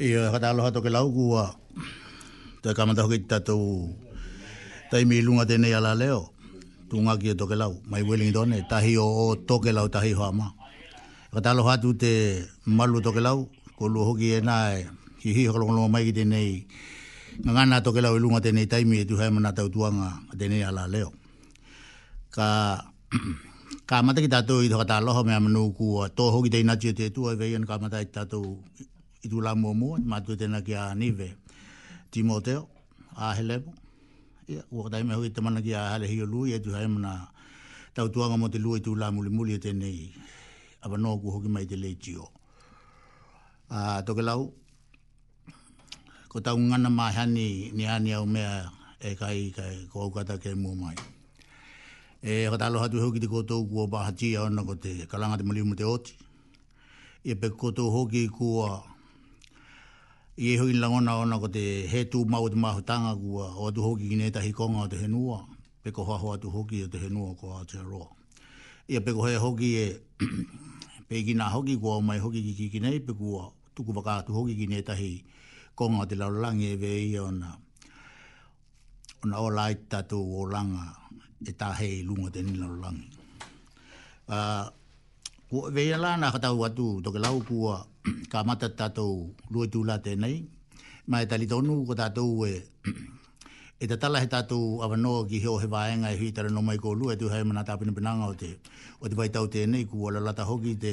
Ia, e kata aloha toke lau kua te kamata hoki te tatu taimi lunga tēnei ala leo tu ngā ki o toke lau mai Wellington e tahi o, o toke lau tahi hoa ma e kata aloha tu te malu toke lau ko lua hoki e nā e ki hi hakalongalonga mai ki tēnei ngā ngana toke lau i lunga tēnei taimi e tu hai mana tau tuanga tēnei ala leo ka Ka mate ki tātou i te whakatā aloha me Amanu kua tō hoki te inatia te tua i wei ana ka mate ai tātou i tū la mua mua, mātou tēnā ki a Nive, Timoteo, a Helemo, ia, kua katai mea hoki te mana ki a Hale Hio Lui e tu hai mana tau tuanga mo te lua i tū la muli muli e tēnei awanoa kua hoki mai te leitio. A toke lau, Ko taku ngana mā he ani niani au mea e kai i kai ko au kata kei mua mai. E whakataloha atu hoki te koutou kua bahati au na ko te karanga te maliu mo te oti. E pe koutou hoki kua i e hui langona ona ko te he tū mau te mahutanga kua o atu hoki ki nei tahi konga o te henua. Pe ko haho atu hoki o te henua ko Aotearoa. E pe ko he hoki e pe ki nā hoki kua o mai hoki ki ki nei pe kua Tuku whakaatu hoki ki netahi konga te larolangi e we ia ona, ona ola ai tatou olanga e tahe i lunga tenei larolangi. A, ko we ia la na ka tau atu to ke lau kua ka mata tatou lue tu la tenei, ma e tali tonu ko tatou e e te tala he tātou awanoa ki heo he wāenga e hui tara no mai ko lua e tu hai mana tāpina pinanga o te o te waitau tēnei ku ala lata hoki te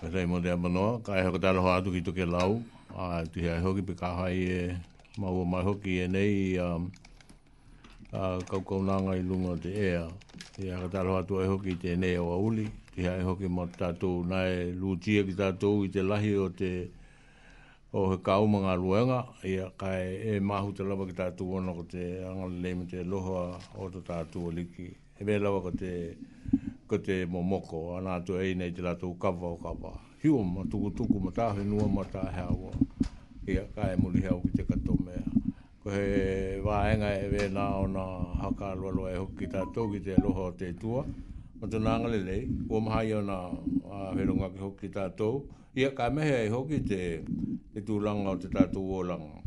Ka tae mo te apanoa, ka eha ka te aroha atu ki toke lau, a tuhi ai hoki pe ka hai e maua mai hoki e nei i a, a kaukau nanga i lunga te ea. Te ea ka te aroha atu ai hoki i tēnei awa uli, tuhi ai hoki mo tātou nae lūtia ki tātou i te lahi o te o he kāu mga ruenga, i a kai e mahuta lava ki tātou ono ko te angalelei me te loha o to tātou aliki. He mea rawa ko te, ko te momoko, ana atu e nei te ratou kava o ka wa. Hiwa ma tuku tuku ma ta whenua ma ta he awa. Ia ka e muri he au ki te kato mea. Ko he waenga e we na o na haka lua lua e hoki tatou ki te aloha o te tua. Ma tona ngale nei, kua maha ia na a wheronga ki hoki tatou. Ia ka mehe e hoki te, te tulanga o te tatou o langa.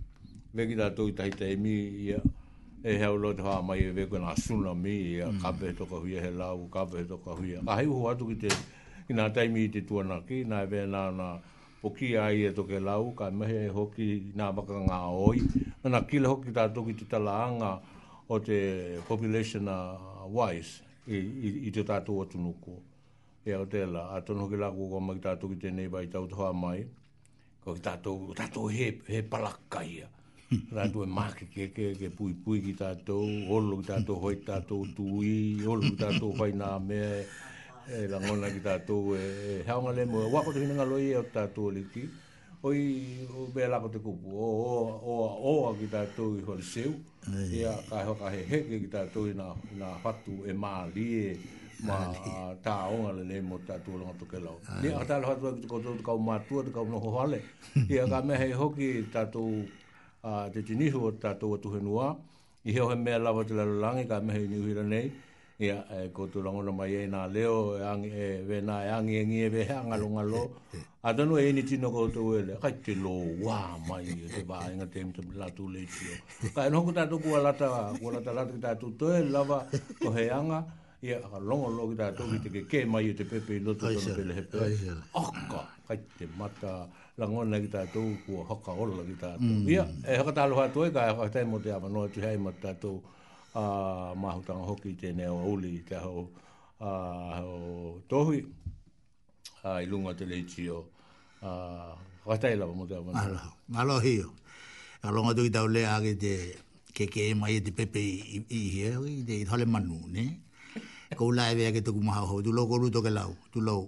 Ve ki tatou i tahi te emi ia. Ia. E hea ulo te wha mai e veku na tsunami, e mm. kape he toka huia, he lau, kape he toka huia. Ka hei uho atu ki te, ki nā taimi i te tuanaki, nā e vea nā nā poki a ia e toke lau, ka mehe e hoki nā maka ngā oi. Nā kila hoki tā toki te talaanga o te population a wise i, i, i te tātou atu nuko. E au tēla, a tono hoki lā kua mai tātou ki tēnei vai tau te wha mai. Ko ki tātou, ko tātou he, he palaka ia. Rātou e māke ke ke ke pui pui ki tātou, holo ki tātou hoi tātou tui, holo ki tātou whai nā mea e, e rangona ki tātou e, e haonga le mua. Wako te hinanga loi e o tātou le ki, oi o mea lako te kupu, o, o, o, o, o, ki tātou i hori seu. Ia, ka whakaheheke ki tātou i nā whatu e mārie mā tā onga le nei mō tātou ranga toke lau. Ni a tātou whatu aki tuko tō tukau mātua, tukau noho hale. Ia ka mea hei hoki tātou te tinihu o tātou atuhenua, i heo he mea lawa te lalo langi, ka mea hei niuhira nei, Ia, e koutou rangona mai ai nā leo, e angi, e, wēnā e angi engi e wehe angalo ngalo, a tanu e ini tino koutou e le, kai te lō wā mai e te wā inga te imita mila tū le tio. Kai anho ku tātou kua lata, kua lata lata ki tātou toe lava ko he anga, ia ka longo lo ki tātou ki te ke kē mai e te pepe i loto tonu pele he pē. Aka, kai te mata, rangona ki tātou kua haka ola ki tātou. Mm. Ia, e haka tāloha atoe, ka e haka mo te awanoa tu hei ma tātou, ā, māhutanga hoki i tēnei ao a Uli i te aha o, ā, o Tōhui, ā, i runga te reiti o, ā, whakatai lava mo te ao whanaunga. Alo, alo hio. Ka longa tu ki tau lea ki te keke e mai e te pepe i, i, i hea, i te i hale manu, ne? Kou la e vea ke tuku maha hau, tu loko ruto ke lau, tu lau.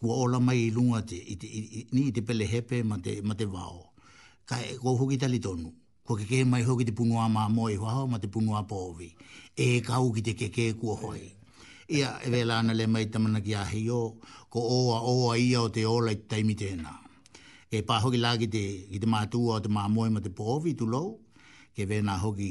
kua ora mai i runga te, i te, i, ni, i te pele hepe ma te, ma te vao. Ka, ko hoki tali tonu, kua kekehe mai hoki te punua mā moa i whaho ma te punua pōvi. E kau ki te kekē kua hoi. Ia, e wēla ana le mai tamana ki a Hio, ko oa, oa ia o te ola i te taimi tēnā. E pā hoki lā ki te, ki te mātūa o te mā moe ma te pōvi, tulou, ke wēnā hoki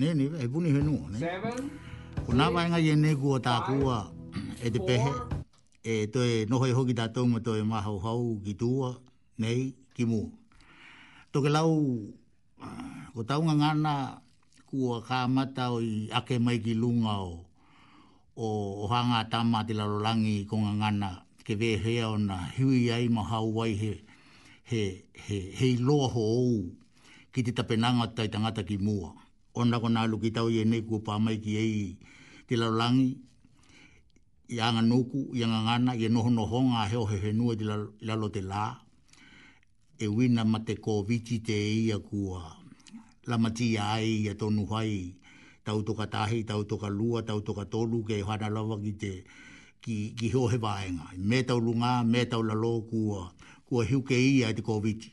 Nē, nē, e puni he noa, nē. Ko nā waenga i e nē kua tā kua e te pehe, e to e noho e hoki tātou ma to e mahau hau ki tūa, nei, ki mō. To ke lau, ko taunga ngana kua kā mata o i ake mai ki lunga o o, o hanga tama te lalo langi ko ngā ngana ke vēhea ona hui ai ma hau wai he, he, he, he loho ou. ki te tape nanga tai tangata ki mua. Ona kona alu ki tau ia nei kua pamai ki ei te lalolangi, i anga noku, i anga ngana, i noho noho nga he ohe whenua i te lalo te la, e wina ma te ko viti te ia kua lamati ia ai ia tonu hai tau toka tahi, tau toka lua, tau toka tolu, ke hana lava ki te ki, ki he ohe vaenga. Me tau lunga, me tau lalo kua, kua hiuke ia te ko viti.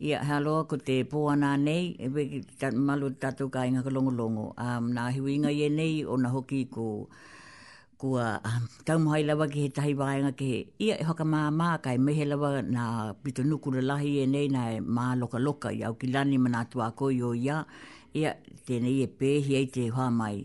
Ia, he aloha ko te pō ana anei, e whē ki ta, malo te tātou kāinga whakalongolongo. Ā, nā Hiwinga i enei, ona hoki ko, kua taumaha ai lava ki he tahi wāenga ki he, ia e whakamāmā kai mehe lava nā Pito Nukura Lahi enei nā e Mālokaloka i au ki Lani ma nā tuākoi o ia, ia, tēnei e pēhi ai te whā mai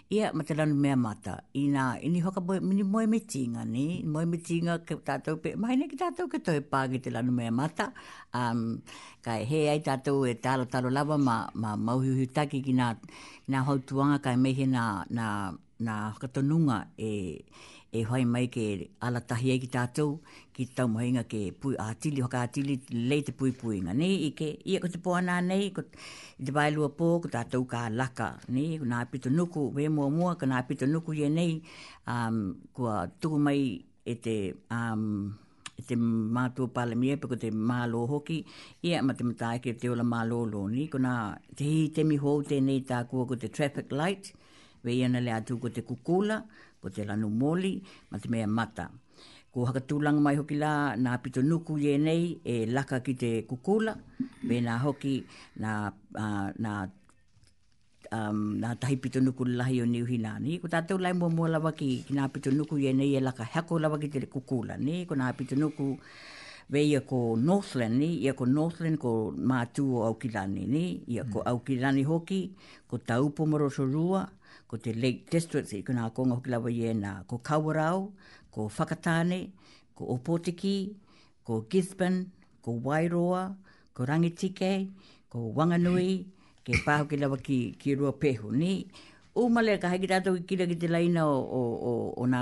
Ia ma te ranu mea mata, ina ini whakamoe, mini moe me tinga, ni, moe me tinga ke tatou pe, mahi nei ki tatou ke toi pa ki te ranu mea mata, um, kai he ai tatou e taro taro lava ma, ma mauhiuhi taki ki na, na hau tuanga kai mehe na, na, na whakatonunga e, e whai mai ke alatahi ai ki tatou, ki tau mai nga ke pui a tili ka tili lei te pui pui nga nei i ke i ko te poana nei ko i te vai lua po ko ta tau ka laka ni na pito nuku we mo mo ka na pito nuku ye nei um ko tu mai e te um e te mātua pāle mia, pako te mālo hoki, ia ma te matai ke te ola mālo lo ni, ko nā te hi te mi hou tēnei tā kua ko te traffic light, wei ana le atu ko te kukula, ko te lanu moli, ma te mea mata. Mata. Ko hakatūlanga mai hoki la, nā pito nuku i enei, e laka ki te kukula, mēnā hoki nā, uh, nā um, nā tahi pito nuku lahi o Niu Hina. Ni, ko tātou lai mua mua lawa ki, ki nā pito nuku i enei e laka hako lawa ki te kukula. Ni, ko nā pito nuku ve ia ko Northland, ni, ia ko Northland ko mātū o Aukirani. Ni, ia ko mm. Aukirani hoki, ko Taupomoro so rua, ko te Lake District, i kuna akonga hoki lawa i ena, ko Kawarau, ko Whakatane, ko Opotiki, ko Gisborne, ko Wairoa, ko Rangitike, ko Wanganui, ke pā hoki lawa ki, ki Ruapehu, ni. Umalea ka hai ki tātou ki kira ki te laina o, o, o, o nā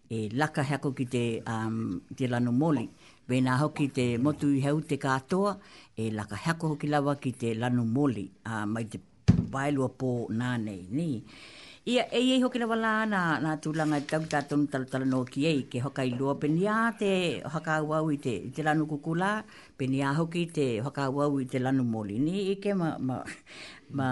E laka he ako ki te um, te lano moli. Wēnā hoki te motu i hau te kātoa, e laka he ako hoki lawa ki te lano moli, uh, mai te paelua pō nā nei. Ni. Ia, e iei hoki lawa lā nā, nā tūlanga e tau tā tonu talatala nō ki ei, ke hoka i loa peni ā te haka au au i te, i te lano kuku lā, peni ā hoki te haka au au i te lano moli. Ni, i ke ma, ma, ma,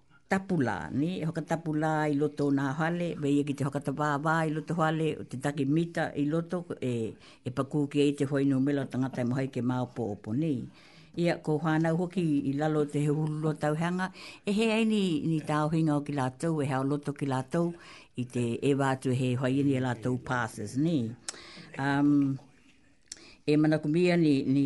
tapu la, ne, e whakatapu la i loto o na hale, me ia ki te whakatawawā i loto hale, o te taki mita i loto, e, e pakū ki ai te whainu mela o tangata e moha ai ke maopoopo, ne. Ia, ko whanau hoki i lalo te he hurulua tauhanga, e he ai ni, ni ta ohinga o ki latou, e hao loto ki latou, i te ewa atu e he whai eni e latou passes, ne. Um, e manakumia ni, ni,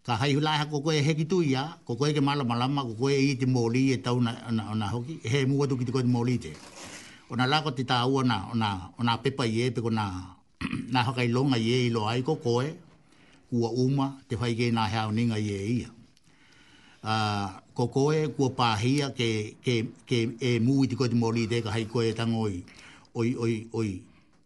Ka whai hula aha ko koe e heki tuia, ko koe ke malamalama, ko koe e i te moli e tau na hoki, he he mu atu ki te koe te moli te. Ona la ko te tau ona, ona, ona pepa i e pe kona na whakailonga i e i loa ai ko koe, kua uma te whai ke na he ao ninga i e ia. A, ko koe kua pahia ke, ke, ke e mu i te koe te moli te ka hai koe e tango i, oi, oi, oi,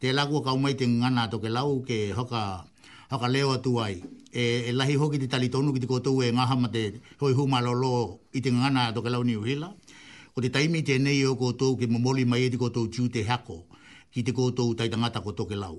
Tēlā kua kau mai te ngana tokelau ke whaka, whakaleo atu ai. E, e lahi hoki te tari tonu ki te koutou e ngaha ma te hoi humalolo i te ngana tokelau Niu Hila. Ko te taimi tēnei o koutou ke momoli mai e te koutou tū te hako ki te koutou taitangata ko tokelau.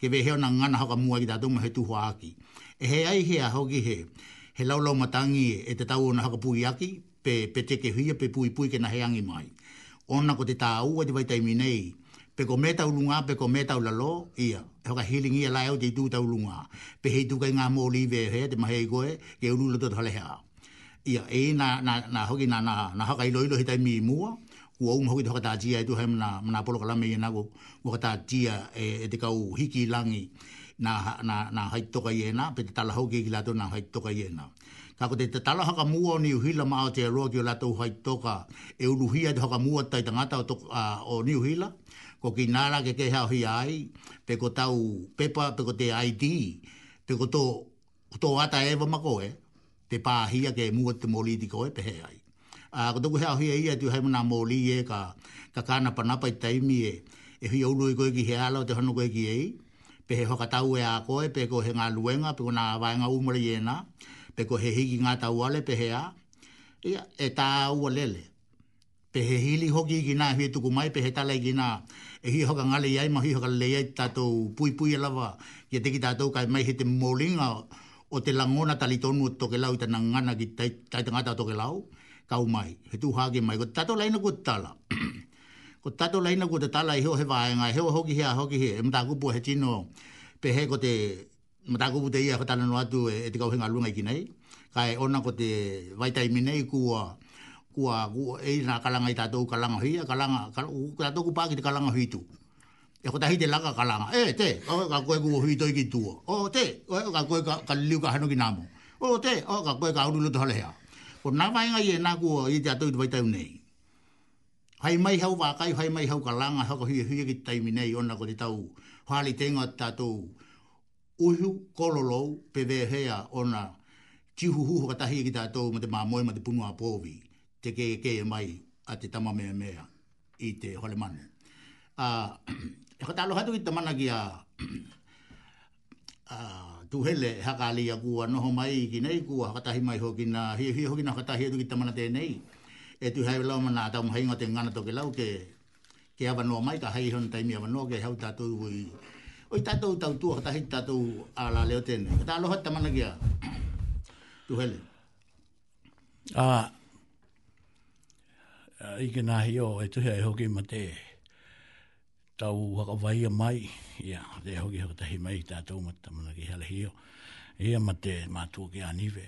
Ke wehea ona ngana whakamua ki tā Tonga he tuwhaaki. E hē ai hea hoki he, he laulau matangi e te tau ona whakapuiaki, pe, pe teke huia pe puipui kena he angi mai. Ona ko te tā ua te waitaimi nei, pe ko me tau lunga pe ko me tau lalo, ia, e whakahiringia la au te i tū tau lunga. Pe he i tū kai ngā mōlī vea hea te mahei koe, ke uru loto te whale hea. Ia, e, nā, nā, nā hoki, nā, nā, nā whakairoiro he taimi i mua, kua uma hoki te whakatātia e Tuhei mā nā porokarame i ēnā, kua, kua whakatātia e, e te kau hiki langi, nā, nā, nā Haiti Toka i ēnā, pea te tala hoki ki rātou nā Haiti Toka i ēnā. Ka ko te, te tala whakamua o Niu Hila mā Aotearoa ki o rātou Haiti Toka, e uruhia ai te whakamua tai tangata o, to, a, o Niu Hila, ko ki nā rā ke kēhaohia ai, pe ko tau pepa, pe ko te ID, pe ko tō, Ko tō ata e wama koe, te pā hia kē mua te mōlī tika oe pehe ai. Ā, ko tōku hao hia ia atu hei mana mōlī e ka, ka kānapa napa i taimi e, e whia uru ai koe ki he ala o te hono koe ki ei, pe he whakatau e a koe, pe ko he ngā luenga, pe ko nā waenga ū marae i ēnā, pe ko he hiki ngā tauale pehea, ia, e tā ua lele. Pe he hili hoki ki na hue tuku mai, pe he talai ki na e hio hakangalei ai ma hio hakalelei ai te tatou puipuia lava ki a te ki tatou kai mai he te momolinga o te langona tali tonu o te Tokelau i tana ngana ki te tai tangata o Tokelau, kau mai, he tuha ake mai. Ko te tatou laina kua te tala. Ko te tatou laina kua te tala e hio he vaenga, e hio hoki he a hoki he, e matakupu he tino, pe he ko te Mō tāku pute ia ka tana noa atu e te kauwhenga runga i ki nei, kai ona ko te wai taimi nei kua, kua, kua e i nā karanga i tātou karanga hui, a karanga, ko tātou ku pā ki te karanga hui tū. E kotahi te laka karanga, e, te, o, ka koe kua hui toi ki tūo, o, te, o, ka koe ka, ka liu ka hano ki nāmo, o, te, o, ka koe ka uru loto halehea. Ko nā wāenga i e nā kua i te atou i te wai tau nei. Whai mai hau wā kai, whai mai hau ka langa whakahuiahuia ki te taimi nei, ona ko te tau whare tenga o te tatou uihu kololou pewehea ona tihuhu whakatahia ki tatou mo te mamoe mo te punua povi, te kēkē mai a te tamameamea i te whare manu. A, e whakaaloha atu ki te mana ki a Tuhele e haka alii aku kua noho mai ki nei, kua hakatahi mai hoki na, hiahia hoki na whakatahi atu ki tamana tenei, e tu haere lau ma na tau mahainga o te ngana toke lau ke ke awa noa mai, ka hai hon taimi awa noa ke hau tatou iwi i oi tatou tau tua katahi tatou a la leo tenei. Ka taloha tamana ki a Tuhele. Ah, i ke nahi o e tuhe ai hoki ma te, Tau whakawahia mai, ia, te hoki whakatahi mai tā tō matamana ki Halahio, ia ma te mātua ki Anive.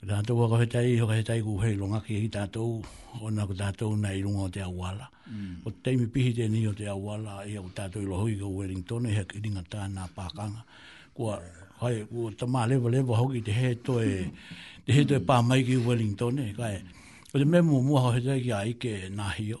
Tā tō whakawhetai, whakawhetai ku hei longa ki tā tō, o nā ku tā tō nā i runga o te awala. Mm. O te teimi pihi tēnei o te awala, ia ku tā tō i loho i ka Wellington, e hea ki ringa tā nā pākanga. Kua, kai, kua tamā lewa lewa hoki te he toi, te he toi pā mai ki Wellington, e, kai. Ko te mea mua mua whakawhetai ki a Ike nā hio,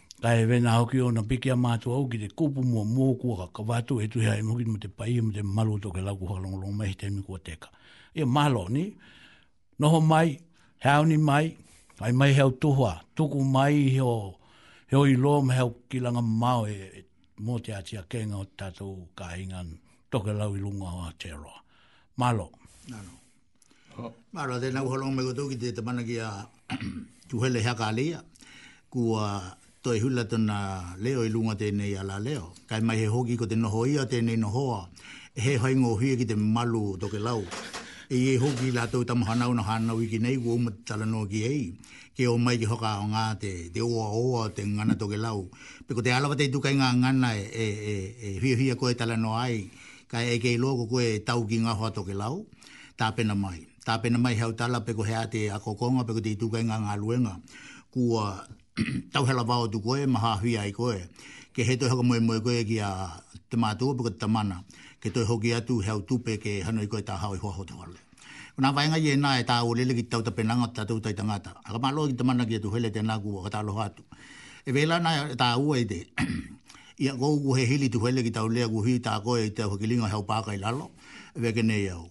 Ka e wena hoki ona piki a mātua au ki te kupu mua mōku a ka wātu e tuhi hai moki mo te pai mo te maru to ke laku whakalongolongo mai he taimi kua teka. Ia mahalo ni, noho mai, he aoni mai, kai mai he au tuhua, tuku mai he o, he o ilo ma he au kilanga mao e, e mō te ati a kenga o tatou ka inga toke lau i lunga o Aotearoa. Mahalo. Mahalo. Māra, tēnā uha rongo mai koutou ki te tapanaki a Tuhele Hakalia. Kua toi hula tona leo i runga tēnei ala leo. Kai mai he hoki ko te noho ia tēnei no hoa, he hai ngō hie ki te malu o toke lau. I e hoki la tau tamo hanau na hanau i kinei kua uma tala noa ki ei. Ke o mai ki hoka o ngā te, te oa oa te ngana toke lau. Pe ko te alawa te tukai ngā ngana e, e, e, e hia hia koe tala noa ai Kai ai kei loa ko koe e tau ki nga hoa tokelau, tapena mai. Tapena mai he autala pe ko he ate akokonga pe ko te itukainga nga luenga, kua tauhela vaotu koe ma hawhi ai koe. Ke he toi whakamoemoe koe ki a te matua pe ko te tamana, ke toi hoki atu he au tupe ke hano i koe ta hao i hoa hote wale. Ko na waenga i ena e taua lele ki te tau tapenanga o te tatou tai tangata. Aka malo ki te mana ki a Tuhele tena ku whakataloha atu. E vela na e taua i te I a kou ku he hili tu whele ki tau lea ku hi ta koe i te whakilinga heo paka i lalo, e weke nei au.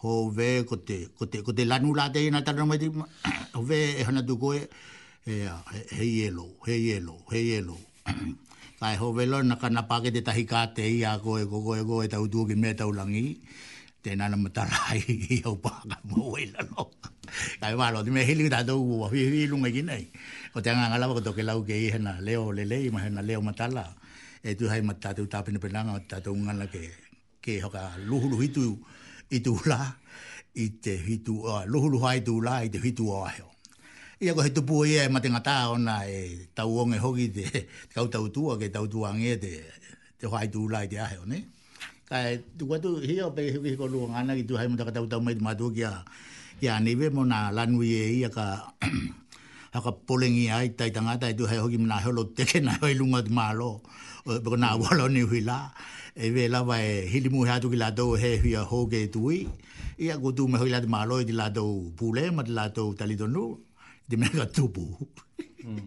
Hove ko te, ko te, ko te lanu la te ina tana mai tima, hove e hana tu koe, he, he yellow, he yellow, he yellow. Kai hove lo na kana pake te tahi ka te i a koe, ko koe koe tau tuo ki me tau langi, Tēnā nama tara hai i au pāka mō wai lalo. Kai wāro, te mea hili tā tōku o awhi awhi runga ki nei. Ko te anga ngalawa ko toke lau ke i hena leo le lei ma hena leo matala. E tu hai mat tātou tā pina pina anga tā tōku ngana ke ke hoka luhulu hitu i tū la i te hitu o luhulu hai tū la i te hitu o aheo. Ia ko he tupu o ia e matenga tā ona e tau onge hoki te kautau tua ke tau tua nge te te hai tū la i te aheo, nei? Kai, tuku atu, hia o pei hiki konu o ngana ki tu hai mutaka tau tau mai tu mātua ki a, ki a Nive mo nā lanui e ia ka haka polengi ai tai tangata e tu hai hoki mna holo teke na hoi lunga tu mālo o peko nā wala ni hui la e ve lava e hilimu he atu ki la tau he hui a hoke e tui i a kutu me hoi la tu mālo i ti la tau pule ma ti la tau talitonu ti me ka tupu mm.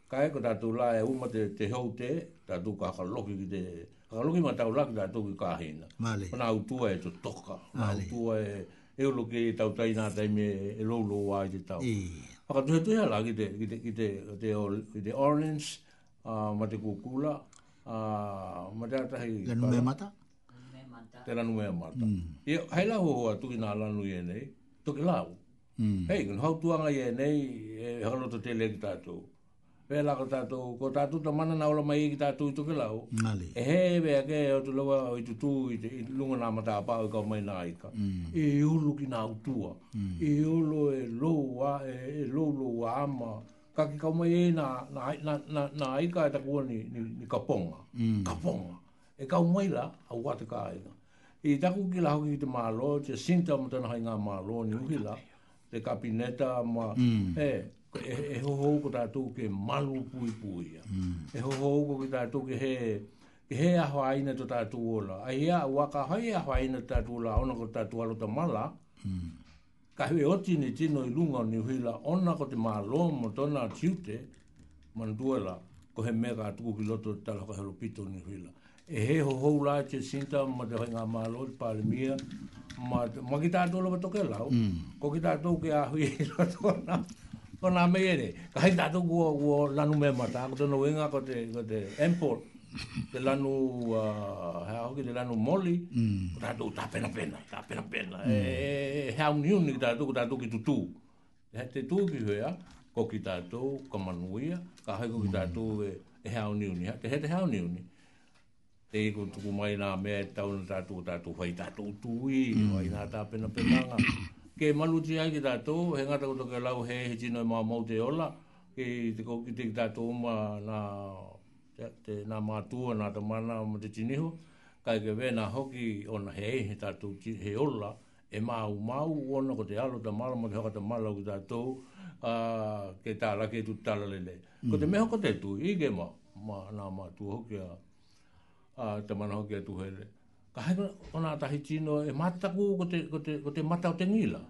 Kai ko tatou la e u ma te te hou te tatou ka ka loki ki te ka loki ma tau la ki tatou ki ka hina. Male. Kona au tua e to toka. Male. Au tua e e ulo ki e tau tai na tai me e lou lou wa te tau. E. Aka tuhe tuhe la ki te ki te ki te te ki te orange a uh, ma te kukula a uh, ma te atahi. Te nume mata. Te nume mata. Mm. E hai la ho ho tu ki na la nu e nei. Toki la. Hei, ngā hau tuanga i ēnei e whakarato tēnei ki tātou. Pēr lako tātou, ko tātou ta mana nā ora mai e ki tātou i toke lau. Ngale. E he e mea ke o tu lewa o i tu tū i te i lunga nā mata a pāu kau mai nā ika. Mm. E ulu ki nā utua. Mm. E ulu e lou a, e, e lou lou a ama. Ka ki kau mai e nā, nā, nā, nā, nā ika e taku ni, ni, ni kaponga. Mm. Kaponga. E kau mai la, a wa te kāinga. I taku ki la hoki ki te mālo, te sinta mo tana hai ngā mālo, ni uhi la, te kapineta ma, mm. e, e, e hoho ko tātou ke malu pui pui. Mm. E hoho ko ki tātou ke he, ke he aho aina to tātou ola. Ai hea, waka hai aho aina tātou ola, ona ko tātou alota mala, mm. Ka hue oti ni tino i runga o Niu Hila, ona ko te malo mo tona tiute, Manduela, ko he mea ka tuku ki loto o te tala whakahero pito o Niu Hila. E he hohou la i te Sinta mo te whainga malo, te palemia, ma, ma ki tatou lawa toke lau, mm. ko ki tatou ke ahui i roto ona, ona mei ere. Ka hei tatou kua, kua lanu mea mata, ko tono wenga ko te, ko te Emport, te lanu, uh, hea hoki te lanu moli, mm. ko tātou tā pena pena, tā pena pena. Mm. E, e, e, hea uni uni ki tātou, ko tātou ki tutū. He te tū ki huea, ko ki tātou, ka manuia, ka haiko ki mm. tātou e, e hea uni uni. He te hea uni uni. Te iko tuku mai nā mea e tau na tātou, tātou whai tātou tūi, mm. whai nā tā pena pena nga. Ke maluti ai ki tātou, he ngata koto ke lau he he tino i māmau te ola, ke te kōkite ki tātou ma nā Tēnā mātua nā te mana me te tiniho, kai ke wena hoki ona he he tatou he ola e māu māu ona ko te alo te mala mo te hoka te mala ki tatou a ke tā la ke tu tala lele. Ko te mm. meho ko te tu i ke ma ma nā mātua hoki a a te mana hoki a tuhele. Ka hai kona tahi tino e mātaku ko te, ko te, ko te mata o te ngila.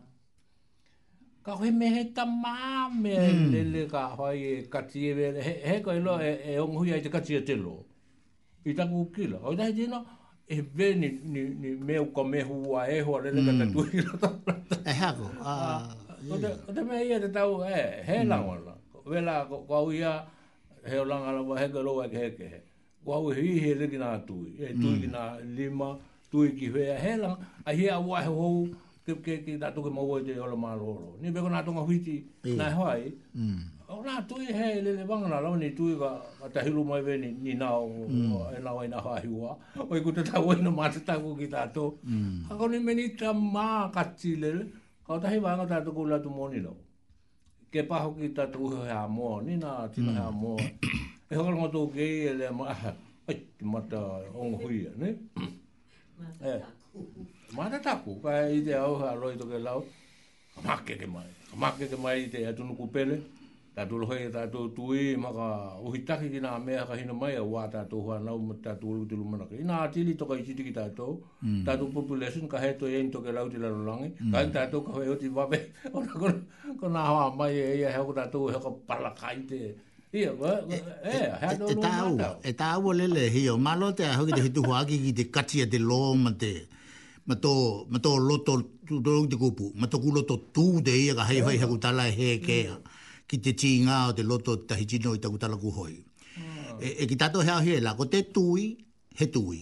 Ka koe me he tamā, me mm. lele ka whai e kati e wera, he, he koe loa e, e ongohi ai te kati e te lo. I taku kila. Oi tahi tino, e be ni, ni, ni me uka me hua e hoa lele mm. ka tatu i rata. E hako. Uh, ah, yeah. Ko te mea ia te tau, e, he mm. langwana. Wela, ko, ko au ia, he o langarawa, he ka loa ke he ke he. Ko au he ihi e rikina atu, e tui ki nā rima, tui ki whea, he la, a hea au ahe hou, ke, ke, ke nā toke mau e te ola mā roro. Ni peko nā tonga whiti, e. nā hoi, mm. o nā tui he lele wanga nā rau, ni tui ka, ka tahiru mai we, ni, ni nā o, mm. o, e nā wai nā whahi ua, o i kuta tā wai nā māta tāku ki tātou. Mm. Ka koni meni tā mā ka tīlele, ka tahi wānga tātou kou latu mōni rau. ke pā hoki tā tō uhe hea mō, ni nā tina hea mō, e whakarongo tō ke i e lea mā, aha, ai, te mata ongo huia, ne? Mata tāku. Mata tāku, ka e i te au hea roi tō ke lau, ka mākete mai, ka mākete mai i te atu nuku pele, tā tū rohe i tā tō tū i maka uhi taki ki nā mea ka hina mai a wā tā tō whanau mā tā tū rūtiru manaka. I nā atiri tō ka i titiki tā tō, Tātou population ka hei toi e nito ke Rauri Ranorangi, mm. ka hei tātou ka hei hoti wawe, ona kona, kona hoa mai e ia hea ko tātou hea ka paraka i te, ia, e, e, e, hea e, e, tāu, e tāu a lele hi o malo te aho ki te hitu hoaki ki te katia te lō ma te, ma tō, ma tō loto, tō te kupu, ma tō kuloto tū te ia ka hei hei hei kutala he kea, ki te tī ngā o te loto tahi tino i takutala kuhoi. Ah. E, e ki tātou hea hea la, ko te tui, he tui.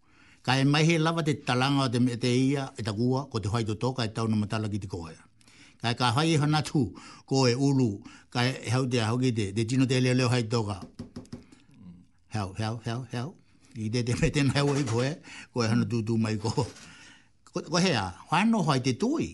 Ka e maihe lawa te taranga o te mea te ia e takua ko te whai toto ka e tauna matala ki te koea. Ka e ka whai iho natu ko e ulu ka e hau te aho ki te, te tino te leo leo hai toka. Hau, hau, hau, hau. I te te mea tena hewa i koe, ko e hana tūtū mai ko. Ko, ko hea, whai no whai te tui.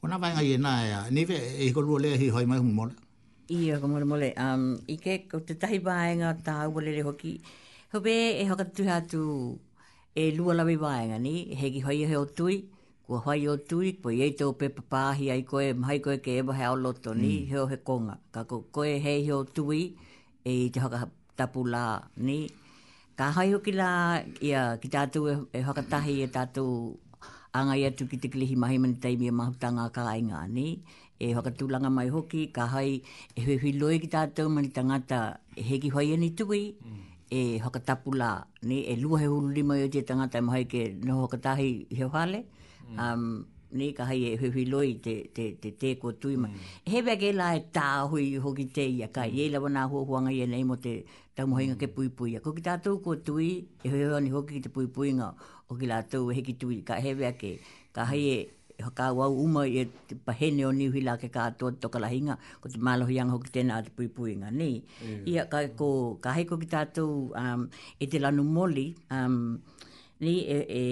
Ko nā wāenga i e nā e a Nive, e hiko rua lea hihoi mai humu mole. Ia, ko mole mole. Um, I ke, ko te tahi wāenga o tā ualele hoki, hope e whakatutuha atu e lua lawi wāenga, ni, he ki whai he o tui, kua whai o tui, ko iei tō pepa pāhi ai koe, mahai koe ke ewa he ao loto, ni, mm. heo he konga. Ka ko, koe hei heo tui, i te whakatapu la ni. Ka hai hoki la ia ki tātou e, e whakatahi e tātou angai atu ki te kilihi mahi mani taimi e mahutanga ka inga ni. E whakatulanga mai hoki, ka hai e whiwhi loi ki tātou mani tangata e heki whai ani tui, mm. e whakatapu la ni, e lua he hulu lima i o tia tangata e mahai ke noho whakatahi he whale, Um, nei ka hai e whiwhi loi te, te, te te ko tui ma. Mm. He wea ke la e tā hui ho ki te ia kai. Mm. Ei lawa nā hua huanga ia nei mo te tau moha inga ke mm. pui pui. Ko ki tātou ko tui, e hoi hoi ni hoki ki te pui pui nga o ki lātou e hiki tui. Ka he wea ke, ka hai e haka wau uma i e te pahene o niuhi la ke kātou to ka lahinga ko te mālohi anga hoki tēnā te pui pui nga nei. Mm. Ia ka, ko, ka hai ko ki tātou um, e te lanu moli, um, nei e, e,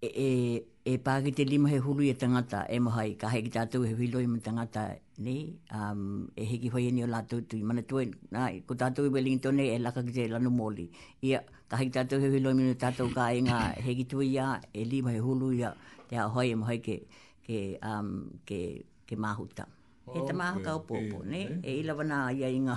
e e pa ki te lima he hulu i te ngata e mo hai ka hai ki tatu he hilo i mo te ngata ni um e hiki whai ni la tu tu mana tu nai ko tatu i wellington e laka ki te lanu moli ia ka hai tatu he hilo ni tatu ka inga he ki tu ia e lima he hulu ia te a hoi mo hai ke ke um ke ke mahuta he te mahuta o popo ni e ila wana ia inga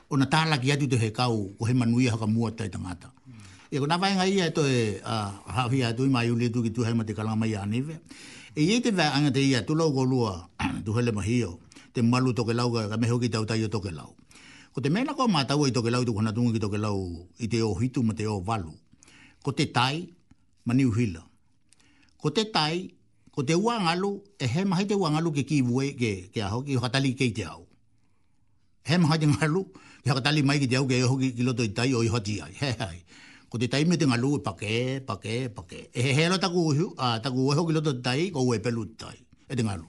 ona tālaki atu te whekau ko he manu ia hakamua tai tangata. E ko nā whainga ia e toe a hawhi atu i māi uli atu ki tuhai ma te karanga mai a Anive. E ia i te whea anga te ia tulau ko lua tuhele mahio te malu toke lau ka meho ki tau tai o toke lau. Ko te mēna kua mātau i toke lau tuku hana tunga ki toke lau i te o hitu ma te o walu. Ko te tai ma New Hila. Ko te tai ko te uangalu e he mahi te uangalu ke kīwue ke, ke aho ki whakatali kei te au. He maha te ngalu, kia whakatali mai ki te au kei roto ki roto i tai o Ihoti ai. He hai. Ko te taimi o te ngalu e pake, pake, pake. E he hera taku uhu, a, taku ueho ki roto te tai, ko ue pelu te tai, e te ngalu.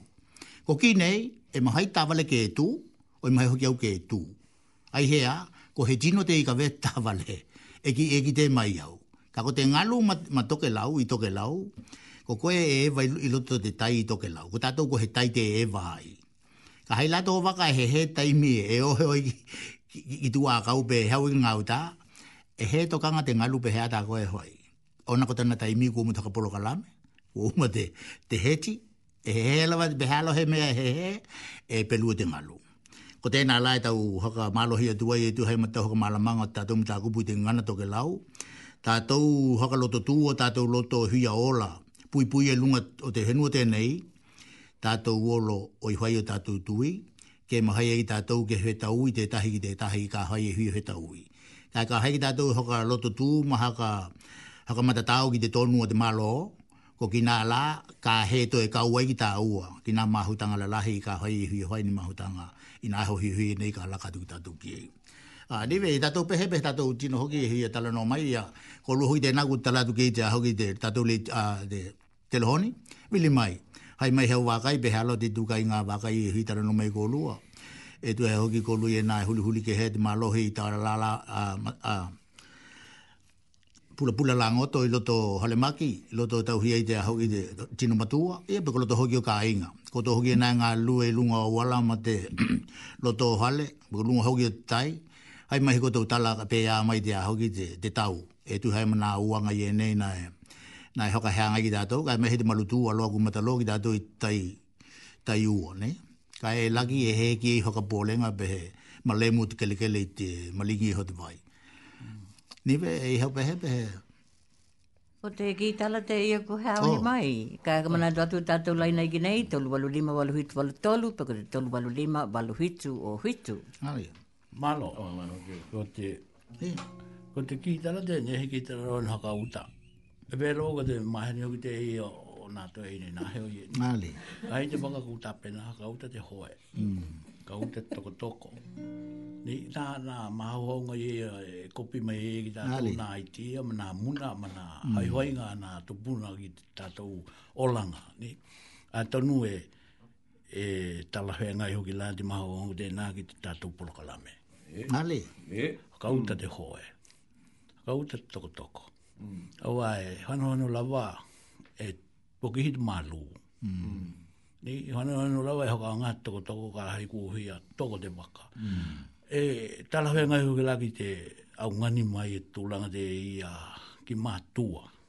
Ko ki nei, e maha i tawale ke tu, o i maha hoki au ke tu. Ai hea, ko he tino te ikawe tawale, e ki, e ki te mai au. Ka ko te ngalu ma, ma toke lau, i toke lau, ko koe e ewa i roto te tai i toke lau. Ko tatou ko he tai te ewa ai. Ka haina tō waka he hē taimi e oheoi ki tū wā kaupe he au i ngā uta, e hē tō kanga te ngaru pehea tā koe e whai. Ōna ko tana taimi kua mutu whakaporokalame, kua uma te heti, e he hē lawa, pehea lo he mea e he hē, e pelua te ngaru. Ko tēnā la e tau whakamalohi atu ai e tū hai matau whakamalamanga o te tātou matā kupu i te ngana toke lau, tātou whakaloto tū o tātou loto hui a ola, puipui e lunga o te whenua tēnei, Tātou uolo o i whai o tātou tui, kei mahai ai tātou ke whe tau i tētahi ki tētahi ka whai e hui whe tau i. Kai ka hai ki tātou e whakaloto tū maha ka whakamatatao ki te tonu o te malo, ko ki nā la, ka he to e kau ai ki tā ua, ki nā māhutanga lalahi ka whai e hui e whai ni mahutanga i nā ho hiuhi nei ka laka atu ki tātou ki ei. A, niwe, i tātou pehe pehe tātou tino hoki e hui e tala no mai ia, ko rua hoki tēnā ku tala atu ki te aho ki te tātou le, a, te, Telehoni, Wili mai. Hai mai heo waka i pehe alo te tuka i nga waka i hui tara no mai ko lua. E tu hea hoki ko lui e na e huli huli ke hea te ma lohi i tara la la a, a, pula pula la ngoto i loto hale maki, i loto tau hia i te ahoki te tino matua, i e pekoloto hoki o ka inga. Ko to hoki e na nga lua i lunga o wala ma te loto hale, pekoloto hoki o tai, hai mai ko to tala ka pea mai te ahoki te, te tau. E tu hai mana uanga i enei na e na e whakahea nga ki tatou kai me he te malu tu aloa ku mata lo ki tatou i tai tai uo nei kai e lagi e he ki e whakapolenga be he ma le mu te kele kele i te malingi ho te vai ni ve e ho be he be he Ko te ki tala te ia ku hea oh. mai. Ka ka mana atu tatou lai nei ki nei, tolu walu lima walu hitu walu tolu, pako te tolu walu lima walu hitu o hitu. Ai. Malo. Oh, malo, okay. Ko te... Eh, ko te kītara te, ne he kītara rau na haka uta. E pēra o te mahere hoki te i o, o nā tō hine, nā heo i. Ngāle. Ka hei te waka ka uta pēna, haka uta te hoe. Mm. Ka uta te toko toko. Ni tā nā mahaonga i e kopi mai e ki tā tō nā i tia, ma nā muna, ma nā mm. haihoinga nā tō puna ki tā tō olanga. Ni, a tonu e, E tala whea ngai hoki la te maha o ngu te nā ki te tātou porokalame. E. Ale. E. Kauta te hoe. Kauta te tokotoko. Mm. Awa e hano hano lava e poki hit malu. Mm. Ni hano hano lava e hoka ngā tokotoko ka hai kuhia toko te waka. Mm. E tala whea ngai hoki la ki te au ngani mai e tūlanga te ia ki mātua. Mm.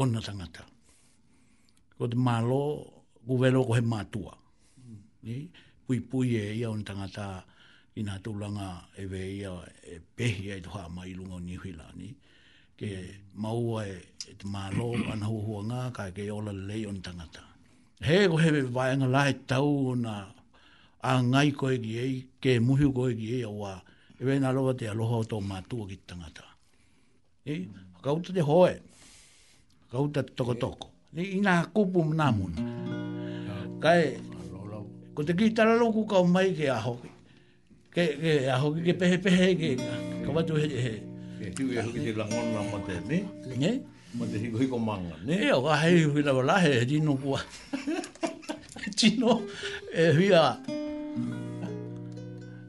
ona tangata. Ko te mālo, ko wero ko he mātua. Ni, pui pui e ia ona tangata i nā tūlanga e we ia e pehi ai te wha mai runga o New Hila. Ni, ke maua e, e te mālo, ana hua hua ngā, ka ke ola lei ona tangata. He ko he vaenga la he tau ona a ngai koe ki ei, ke muhi koe ki ei, a wā, e wēnā rawa te aloha o tō mātua ki tangata. Ni, whakauta te hoe, whakauta te tokotoko. Ni, ina kupu mna muna. Kai, ko te kitara loku kau mai ke a hoki. Ke, ke a hoki ke pehe pehe ke, ka watu he, he. Ke tiu e hoki te langona ma te, ni? Ni? Ma te hiko hiko manga, ni? Ia, ka hei hui lawa la, he rino kua. Tino, e hui a,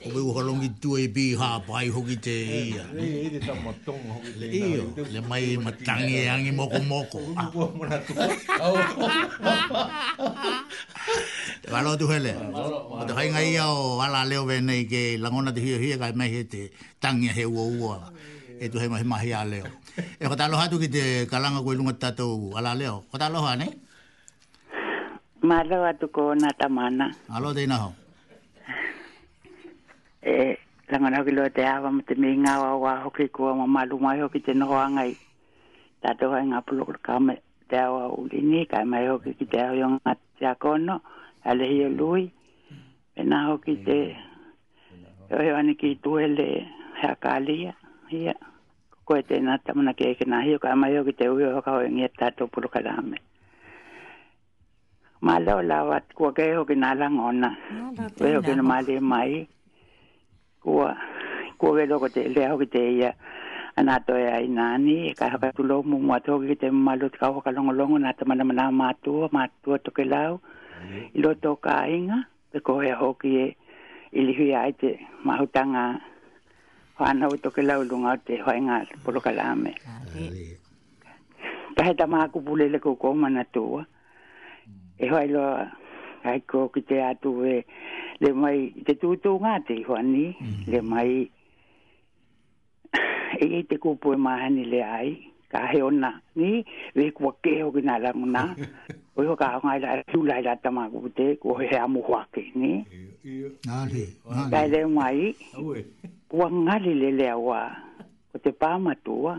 Ko Will Horongi Tue i Bee Harper, ai hoki te ia. Nei e te tama tonga hoki te ina. Iyo, le mai i matangi e angi moko moko. Uku kua mona tua. Te waro atu hele. Ko te hainga ia o ala leo ve nei ke langona te hia hia kai mai he te tangia he ua ua. E tu hei mahi mahi a leo. E kota aloha atu ki te kalanga koe lunga tatou ala leo. Kota aloha nei. Mātou atu ko ōna tama ana. Alo, tēnā hau. E, langana hoki loa te āwa ma te mihi ngā wā wā hoki kua ma mātou mai hoki te noho angai. Tātou hai ngā pulokura kā me te āwa urini, kā mai hoki ki te ahu o ngā te akono, a lehi o lui. E nā hoki te... Yeah. Heo heo ane ki tu hele hea kali ya. Ia. Koe te na tamana ke ke na hio ka mai o ki te uio haka o ngia ta to pulu ka dame. Ma lo la wat ko ke ho ki na la ngona. Koe ho ki na mali mai. Kua kua ke lo ko te le ho ki te ia. Ana to e ai nani ka haka tu lo mu ma to ki te malu ka ho ka longo longo na tamana mana ma tu ma tu to ke lau. Ilo to ka inga. Te kohea hoki e ilihuia ai te mahutanga whānau i tokelau i runga o te whainga porokarame. Ka he tamaha kupulele ko kō mana tūa. E whai loa kai kō ki te atu e le mai te tūtū ngā te i whani, le mai E kei te kōpū e māheni le ai, ka he ona, ni, we kua kē hoki nā rangona, o iho ka ngai rā, e tūlai rā tā māku ki te, ko he amu hoake, ni. Nāne, nāne. Kai reo mai, kua ngari le le awa, ko te pāmatua,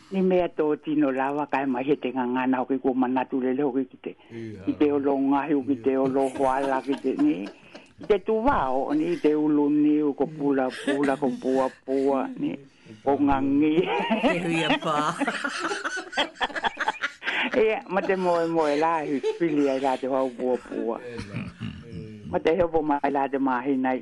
I mea tō tino lawa kai mai he tenga ngana hoki kua manatu lele hoki ki te, ki te olo ngahi o ki te olo hoala ki te ni. I te tuwa o ni i te ulu ni u ko pula pula ko pua pua ni. Ko ngangi. Te hui a pā. Ia, ma te moe moe la i pili ai la te hau pua pua. Ma te hepo mai la te mahi nei.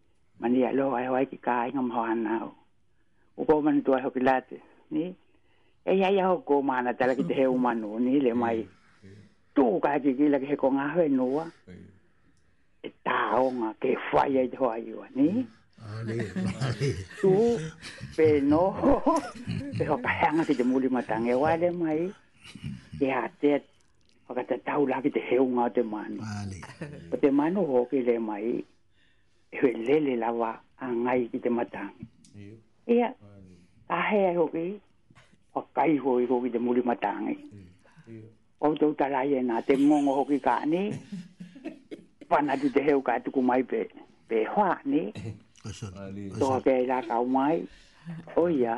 Mani a loa e wai ki ka inga maho ana au. O kō manu tuai hoki lātu, ni? E ia ia hoki kō māna tala ki te he umanu, ni? Le mai, tūku ka haki ki laki he ko ngā hau e nua. E tā onga, ke whai ai te hoa iwa, ni? Āre, āre. Tū, pē nō, pē hoka heanga ki te muri matang, e wai le mai, ke hā te whakata tau laki te he unga o te manu. Āre. O te manu hoki le mai, he lele lawa a ngai ki te mata. Ia, a hei ai hoki, o kai ho i hoki te muri mata ngai. O tau tarai e nā, te ngongo hoki ka ni, pana tu te heu ka tuku mai pe, pe hoa ni, toa kei rā kau mai, o ia,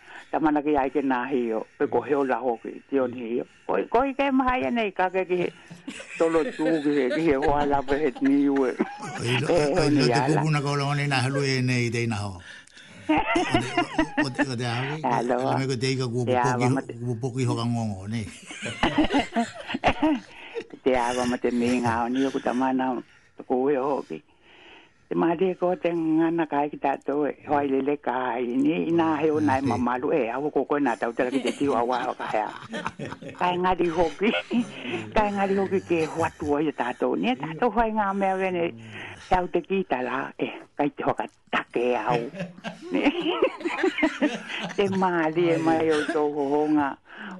Tamanaki ai ke nahi o, pe ko heo la hoki, ki o ni o. Koi, koi ke maha ia nei, ka ke ki he tolo tu, ki he, ki he hoa la pe het ni ue. Koi lo, koi lo te kuku na kau la wane na halu e nei te ina ho. O te, o te awe, ala me ko te ika kuku poki, kuku poki hoka ngongo, nei. Te awa ma te minga o ni o kutamana, ko heo hoki. Te mahate ko te ngana kai ki tātou e hoa i lele ka ai ni i nā he ona e mamalu e awa ko koe nā tau tera ki te tiwa wā hoa ka hea. Ka engari hoki, ka engari hoki ke hoa tua i tātou ni e tātou hoa i ngā mea wene e au te kīta la e kai te hoa ka take e au. te māri e mai o tō hohonga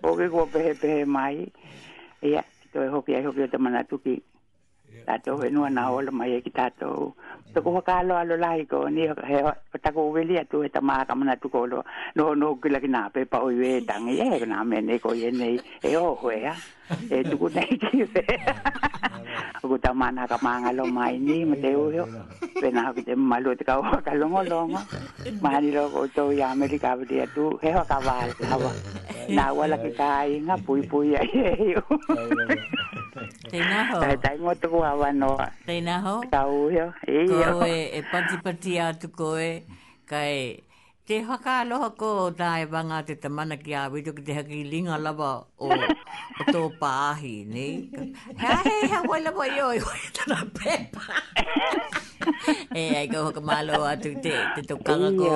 o ke kua pehe pehe mai. Ia, toi hoki ai hoki o te manatuki. Tātou e noa nā ola mai e ki tātou. Toko whakaalo alo lahi ko ni he tako weli atu he tamā ka mana tuko alo. No no kila ki nā pepa o iwe e tangi e he nā mea nei ko i e nei e o hoe a. E tuku nei ki iwe. Ko tamā nā ka māngalo mai ni ma te uio. Pena hoki te malu te kau waka longo longo. Mahani lo ko tō i Amerika wili atu he waka wāle hawa. Nā wala ki kā inga pui pui a i e hiu. Tēnā hou. Nā, tā ingoa tuku awa noa. Tēnā hou. Ka ūhio, e ia. Kau e, e patipati atu koe, kai te whakaaloha ko tā e wanga te tamana ki a wito ki te haki ringa lava o, o tō pāhi, ni? Hea he hea wai lava i oi, oi tana pepa. e, ai kau whakamalo atu te, te tokanga ko,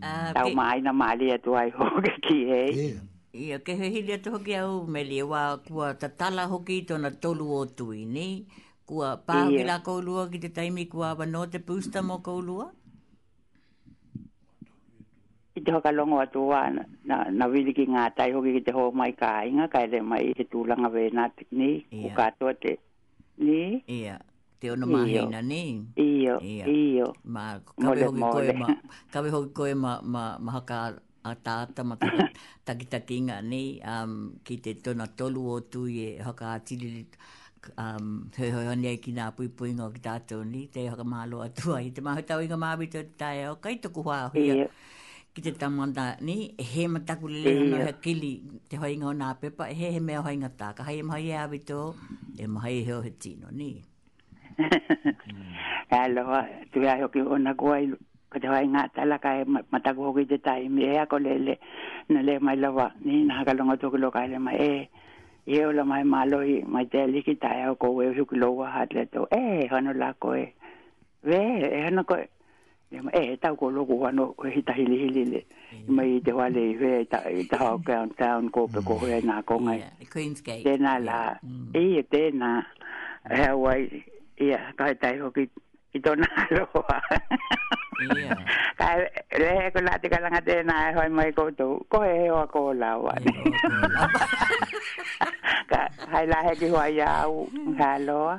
Tau okay. mai na mali e tuai ho ke ki he. Ia ke he hili atu hoki au me li e wā kua tatala hoki tona tolu o tui, ni? Kua pāhu ki la koulua ki te taimi kua awa no te pūsta mō koulua? I te hokalongo atu wā na, na wili ki ngā tai hoki ki te hō mai ka inga ka ere mai he tūlanga wē nā te ni, ku kātua te. Nē? Ia, te ono māhina, nē? Ia, ia. Mā, kawe hoki koe ma, kawe hoki koe ma, ma, ma haka a tāta, ma tāta takitaki inga, nē? Um, ki te tona tolu o tū i e haka a tiriri, um, hoi hoi honi ai ki nā pui pui ngā ki tātou, nē? Te haka mālo atua i te māhutau inga māwito te tāia, o kai toku whāhuia, ki te tamanda ni he mataku le le no he kili te hoi nga na pepa he he me hoi nga ta ka hai mai e abi to e mai he he tino ni e lo tu ya yo ki ona ko ai ka te hoi nga ta la ka e mataku ho ki te tai me e ko le le na le mai la wa ni na ka lo ngoto ki lo ka le mai e e o la mai malo i mai te li ki ta ya ko e hu ki lo wa ha le to e ha no la ko e Re, e hana koe. E, he tau ko loko wano, he hita hili hili le. I mai i te wale i whea, i ta hao kea on town, ko pe ko whea nā kongai. Yeah, the Queen's Gate. Tēnā la, i e tēnā, he awai, ia, kai tai hoki, i tona aloha. Yeah. Kai, re he ko nā te karanga tēnā, e whai mai koutou, ko he he hoa ko la wa. He hoa ko la wa. Ka, hai la he ki hoa i au, he aloha.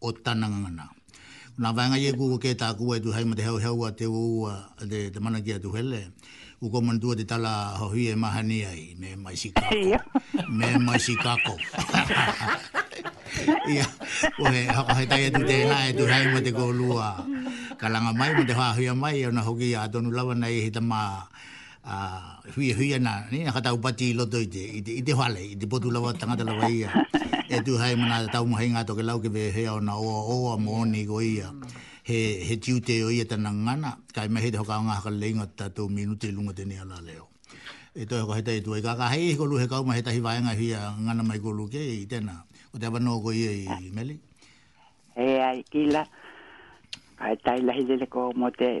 o tana ngangana. Ko nā whāinga i e kuko kē tāku wai tū hai mō te hauhau a Te Wou a Te Manaki a Tuhele, ko kō manatū a Te Tala a Hohi e mahani ai, me maisi kako, me maisi kako. Ia, ko he whakahe tai atu tēnā e tū hai mō te kōlua karanga mai, mō te whāhuia mai, e ona hoki a tonu lawa nei he tama a hui hui ana ni na kata upati lo to ite ite ite hale ite potu lava tanga tala vai ia e tu hai mana tau mo hinga to ke lau ke ve he ona o o a mo ni go ia he he tiu te o ia tana ngana kai me he te hokanga haka leinga ta to minuti lunga te ni ala leo e to ko heta e tu e ka ka hei ko lu he kau ma heta hi vai nga hia ngana mai ko lu ke i tena o te vano ko ia i meli e ai kila kai tai lahi le ko mo te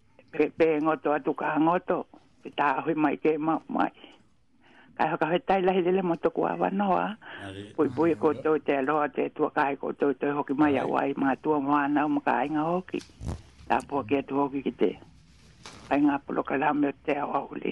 Pe pe ngoto atu ka ngoto. Pe ta hui mai ke ma mai. Ka ha ka he tai la hele mo to ko ava no a. Pui pui ko to te lo te tu ka ko to te ho ki mai a wai ma tu ma na ma ka inga ho ki. Ta po ke tu ho ki te. Ai nga po lo ka la me te a wa uli.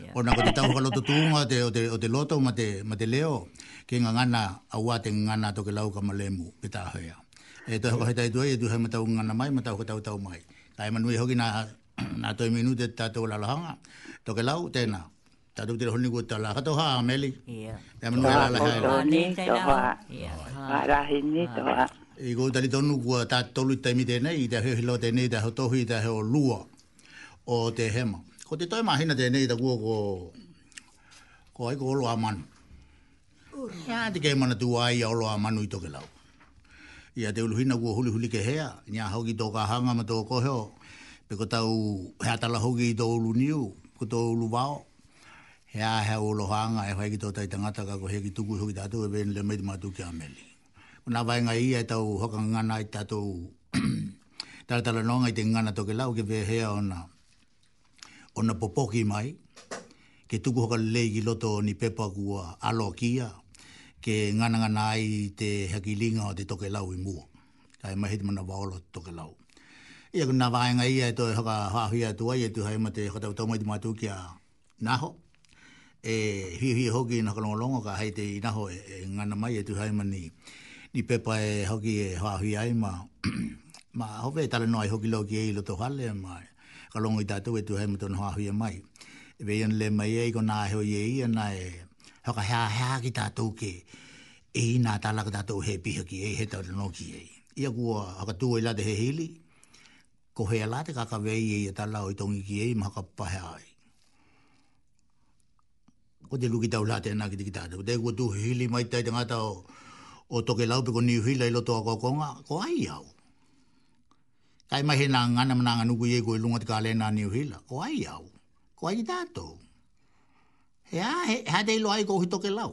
Yeah. Ona ko te tau whakaloto tūnga o te, o te, o te loto ma te, ma te leo, ki nga ngana a wā te ngana to ke lau ka ma lemu, me tā hea. E tō hoko hetai tuai, e tū hei matau ngana mai, matau ko tau tau mai. Ka e manui hoki nā, nā toi minu te tātou la lahanga. To ke lau, tēnā. Tātou tira honi kua tā la. Kato hā, Meli. Yeah. Te manu la la hea. Tō nī, tō hā. Hā rahi nī, tō hā. I kō tari tonu kua tā tolu taimi tēnei, i te heo hilo tēnei, te heo tohi, te heo lua. o te hema. Ko te taumahina tēnei ta kua ko, ko ai ko olo a manu. Nā te kei mana tū ai a olo a manu i toke lau. Ia te uluhina kua huli huli ke hea, ni a hoki tō ka hanga ma tō koheo, pe ko tau hea tala hoki i tō ulu niu, ko tō ulu vao, hea hea ulo hanga e whai ki tō tai tangata ka ko hea ki tuku hoki tātou e venu le mai te mātou ki a meli. Ko nā whāinga i ia e tau whakangana i tātou taratara noa ngai te ngana toke lau ke whehea ona, ona popoki mai, ke tuku hoka lei ki loto o ni pepa kua alo kia, ke ngana ngana ai te haki linga o te toke lau i mua. Kai mai hei te mana waolo te toke lau. Ia kuna wāenga ia e toi haka hāwhi atu ai e tu hai mate haka tau tau mai te mātou kia Naho, e hiahia hoki i Nakalongolongo ka hei te inaho e, e ngana mai e Tuhaima ni, ni Pepa e hoki e whawhi ai ma, ma hove e tare noa ai hoki Loki e i roto hale ma ka rongo i tatou e Tuhaima tona whawhia mai. E wei ana le mai ia i kona ahe o ia i ia na e whakaheaheaha ki tatou ke e ina talaka tatou he piha ki ei, he tau no ki ei. Ia kua whakatū ai la te he hili, Ko whea la te kakawe i eia ta la o i tongi ki ei ma hakapapahea ai. Ko te luki tau la tena ki te kita atu. Te kua tuhili mai tai te ngata o, o toke lau pe ko New Hila i loto a kokonga, ko ai au. Kai mai he na ngana mana nganu kui ko i lunga te kalena New Hila, ko ai au. Ko ai ki tatou. He a, he, ha te ilo ai ko hitoke lau.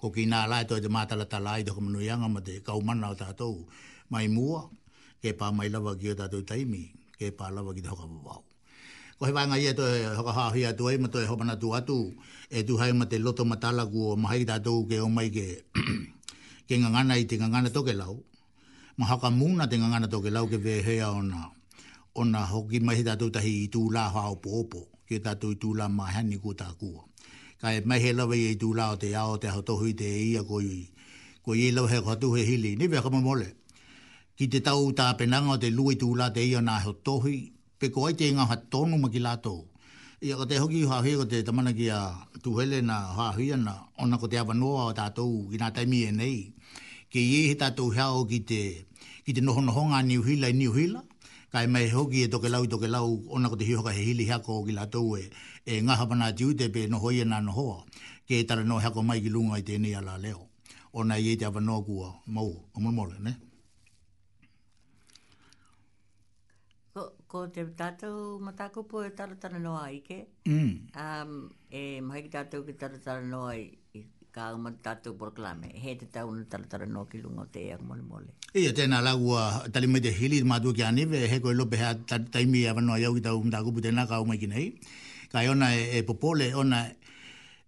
Hoki nā rātou i te mātaratara ai te whakamanuianga mō te kau mana o tātou mai mua, kē pā mai rawa ki ō tātou taimi, kē pā rawa ki te whakawawao. Ko he wāhanga ia toe whakawhāwhia atu ai mō toe hōmanatua atu, e tū hai mō te roto mataraku o mahai tātou kē o mai kē, kē ngangana i te ngangana tokerau, Ma Hakamu na te ngangana toke lau ke vehea ona, ona hoki mai he tatou tahi i tu la ha opo opo, ki e tatou i tu la ma ha ni ku ta ku. Ka e mai he lawa i tu la o te ao te hoto hui te ia ko i, ko i lawa he ko tu he hili, ni ve ka mamole. Ki te tau ta penanga o te lu i tu la te ia na hoto hui, Peko ai te ngaha tonu ma ki latou. Ia ko te hoki hahi ko te tamanaki a Tuhele na hahi ana, ona ko te Awanoa o tatou i na taimi enei. Kei ehe tatou heao ki te ki te nohonohonga a Niu Hila i Niu Hila, kaimai hoki e Tokelau i Tokelau, ona ko te hihoka he hili heako ki latou e e ngaha mana ati ute pe noho ia na nohoa, ke tara no heako mai ki lunga i tenei ala leo. Ona e ia i te Awanoa kua mau, ka molemole, ne. Ko te tātou matakupu e taratara noa ai ke. Mm. Um, e mahi ki tātou ki taratara noa ai i ka uma tātou proklame. He te tau na taratara noa ki lunga o te eak mole mole. Ia, tēnā rau ua tari mai te hili mātua ki anive, he koe lope hea taimi e awanoa iau ki tau matakupu tēnā ka umai ki nei. Ka e ona e, e popole, ona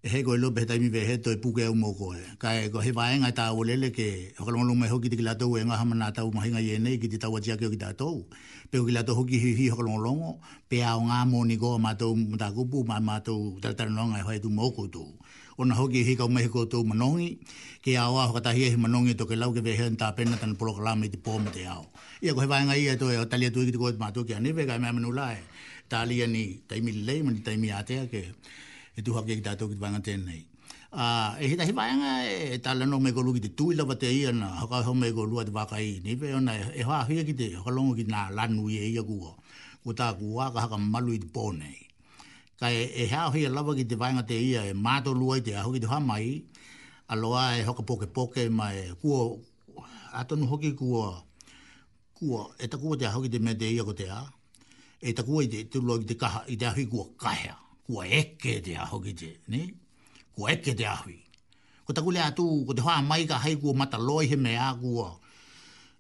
E hē koe Lope he taimi wē hē toi pukea u mō koe. Ka e he wāenga e tāua lele ke whakalongalonga mai hoki te ki lātou e ngaha mana tāua mahinga i ēnei ki te taua tiakeo ki tātou. Pea ko ki lātou hoki he hihi whakalongolongo, pēā o ngā mōni ko a mātou matakupu mā mātou taratara noanga e whai atu mō koutou. Ōna hoki he hīkau mai he koutou manongi, kē ao a whakatahi ai he manongi o Tokelau ke wēhea tā Pena tana porokalāma i te pō me te ao. Ia ko he wāenga ia e toe e tali atu ai ki te koe mātou ki a Neve ka mea manu la e, tālia ni taimi lelei ma ni taimi ātea ke E tuha ake ki tātou ki te wānanga tēnei. Ā, e hita he wānanga e tāle anō mei korua ki te tūi lava te ia nā, hakaeho mei korua te wākai i Nīwhai, ōna e whāwhia ki te whakalongo ki nā Ranui e ia kua, ko tāku wā ka hakamalu i te pō nei. Kai e whāwhia lava ki te wānanga te ia e mātoru ai te aho ki te wha mai, aloā e whakapokepoke mai, kua, ā tonu hoki kua, Kua, e taku o te aho ki te mea te ia ko te a, e taku ai te, te rua ki te kaha, i te ahi kua kahea, kua eke te aho ki te, ne? Kua eke te ahi. Ko taku lea tū, ko te hoa mai ka hei kua mata loi he mea kua,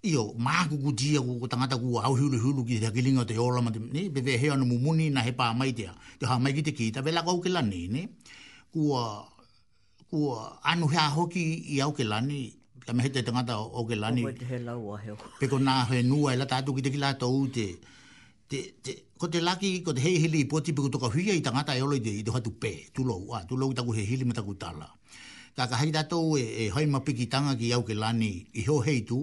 io, māku ku tia ku ko tangata kua au hulu hulu ki te hakilinga o te ola ma te, ne? Pe vea hea no mumuni na he pā mai te a, te hoa mai ki te ki, ta vela kau ke lani, ne? Kua, Kua anuhea hoki i au ke lani, ka mehe te tangata o ke lani. Koe te he lau a heo. Pe ko nā he nua e lata atu ki te ki lātou te, te, te, ko te laki, ko te hei hili i poti pe ko toka whia i tangata e olo i te, i te whatu pē, tūlou, a, tūlou ki taku he hili me taku tala. Ka ka hei rātou e, e haima pikitanga ki au ke lani i heo hei tū,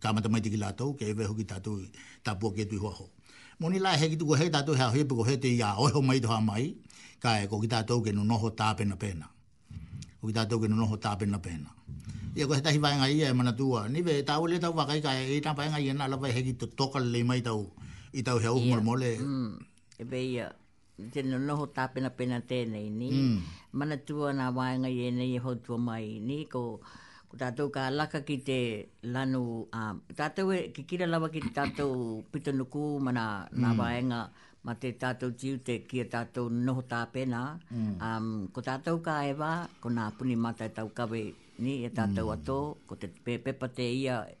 Ka matamai te ki latou, kia ewe hoki tatou i tapua ke tuiho aho. Moni la he ki tuku he tatou he aho ipu ko he te ia oiho mai i te hoa mai, ka e ko ki tatou ke nonoho tapena pena. Ko ki tatou ke nonoho tapena pena. Ia ko he tahi vaenga ia e Manatu a Nive e tau le tau wa kai ka e i ta vaenga ia na la vai he ki to toka le mai tau i tau he au mole mole. Ewe ia. Tino noho tāpenapena tēnei, ni. Mm. Mana tua nā wāenga i ēnei e hautua mai, ni. Ko, ko tātou ka laka ki te lanu, a, tātou e ki kira lawa ki tātou pito nuku mana mm. nā wāenga, ma te tātou tiu te ki a tātou noho tāpena. Mm. Um, ko tātou ka e wā, ko nā puni mātai tau kawe, ni, e tātou mm. ato, ko te pepa te ia, e,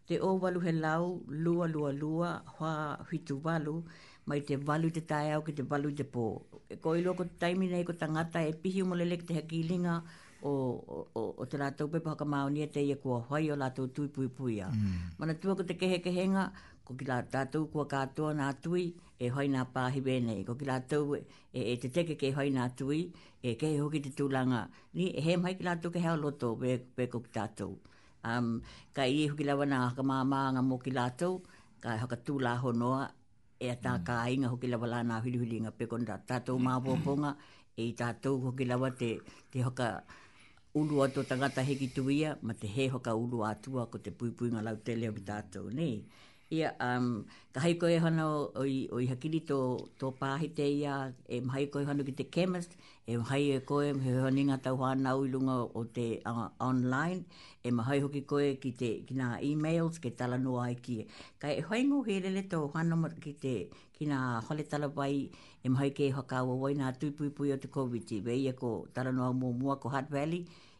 Te Owalu he lau, lua lua lua, wha whitu walu, mai te walu i te taeao ki te walu i te po. Ko ilo ko te taimi nei ko tangata e pihi umolele ki te hakilinga o, o, o te ratou pepa hakamaonia te ia kua whai o latou tui pui pui a. Mm. Mana tua ko te kehekehenga, ko ki ratou kua katoa nā tui e whai nā pāhi wēnei. Ko ki ratou e, e, e te teke ke whai nā tui, e kehe hoki te tūlanga, ni e he mai ki ratou ke hao loto, pe, pe ko ki tatou. Um, ka ihi hoki lawa nā hakamāmānga mō ki lātou, ka whakatūlā honoa e a tā mm. kā inga hoki lawa lā nā whiriwhiri ngā peko nā tātou mm. māpōponga, e i tātou hoki lawa te, te haka ulu o tō tangata heki tuia, ma te he haka ulu atua ko te puipui ngā lau te leo ki tātou, nei. Ia, um, ka hai koe hana o, o, i, o Ihakiri tō, tō pāhete ia, e hai koe hana ki te chemist, e hai e koe, he honi ngā tau whānau i runga o te uh, online, e hai hoki koe ki te ki nā emails, ke tala noa ai ki. Ka e hai ngō hērere tō whānau ki te, ki nā hale tala vai, e hai kē whakaawa wai nā tūpuipui o te COVID-19, wei e ko Taranoa mō mua, ko Hutt Valley,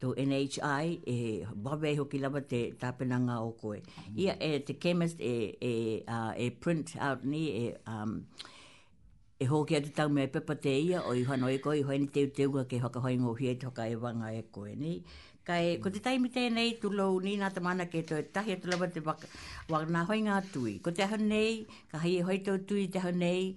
To NHI, e Bove hoki lava te tāpenanga o koe. Ia e te chemist e, e, uh, e print out ni, e, um, e hōki atu tau mea pepa te ia o i whano e koe, i whaini teu te ua ke whakahoingohia i te whakaewanga e koe ni. Kai, ko te taimi tēnei tu lou ni nā tamana ke toi tahi atu lava te waka, waka nā hoinga tui. Ko te ahau nei, ka hai e hoi tau tui te ahau nei,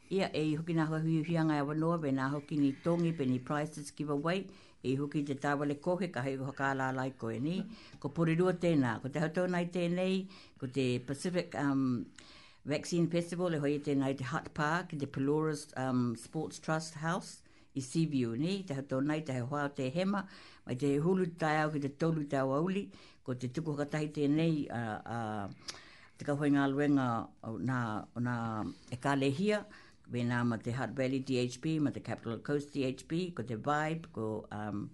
Ia e i hoki nā hua huihuia ngai awa noa me nā hoki ni tongi pe ni prices give away e i hoki te tāwale kohe ka hei whakaalaala i koe ni ko porirua tēnā ko te hautau nai tēnei ko te Pacific um vaccine festival e hoi e tēnā i te hut pā ki te Pelorus um sports trust house I Sibiu, ni, te hato nei, te hai hoa o te hema, mai te hulu te taiao ki te tolu te awa uli, ko te tuku whakatahi tēnei, a, a, te kawhai ngā luenga o nā, o nā e kālehia, wēnā ma te Hutt Valley DHB, ma te Capital Coast DHB, ko te Vibe, ko, um,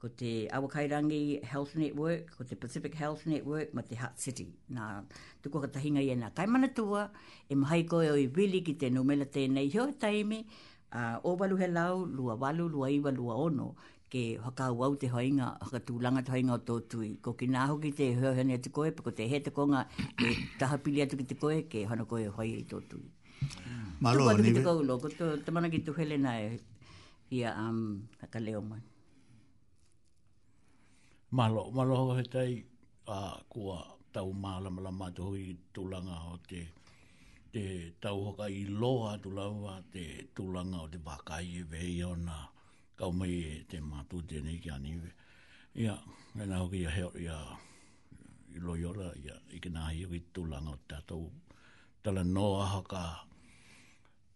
ko te Awakairangi Health Network, ko te Pacific Health Network, ma te Hutt City. Nā, tuku whakatahinga i ēnā. Kaimanatua, e mahai koe o i wili ki te numela tēnei, hoi taimi, A, Owalu he lau, lua walu, lua iwa, lua ono, ke whakaauau te whainga, whakatulanga te whainga o tō tui. Ko ki nā hoki te heohene atu koe, ko te he te konga, ke tahapili atu ki te koe, ke whana koe e whai i tō tui. Malo, Tuku atu ki te koulo, ko tō tamaraki tu Helena e hia, um, haka leo mai. Malo, malo ho he tai, a kua tau mālama la mātou hui tūlanga o te, te tau hoka i loa tu laua te tūlanga o te pākai e vei o nā kau mai e te mātou tēnei ki aniwe. Ia, e nā hoki ia heo, ia i loi ora, ia i kina hi hui tūlanga o tātou tala noa haka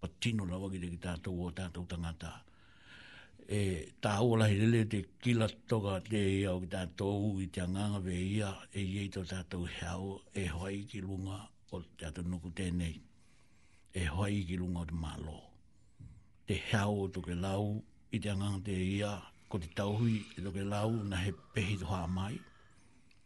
Kua tino rawa ki te ki tātou o tātou tangata. E tā ora he lele te kila toka te ia o ki tātou i te anganga ve ia e ia i tō tātou heao e hoi ki runga o tātou nuku tēnei. E hoi ki runga o te mālo. Te heao o toke lau i te anganga te ia ko te tauhui i toke lau na he pehi toha mai.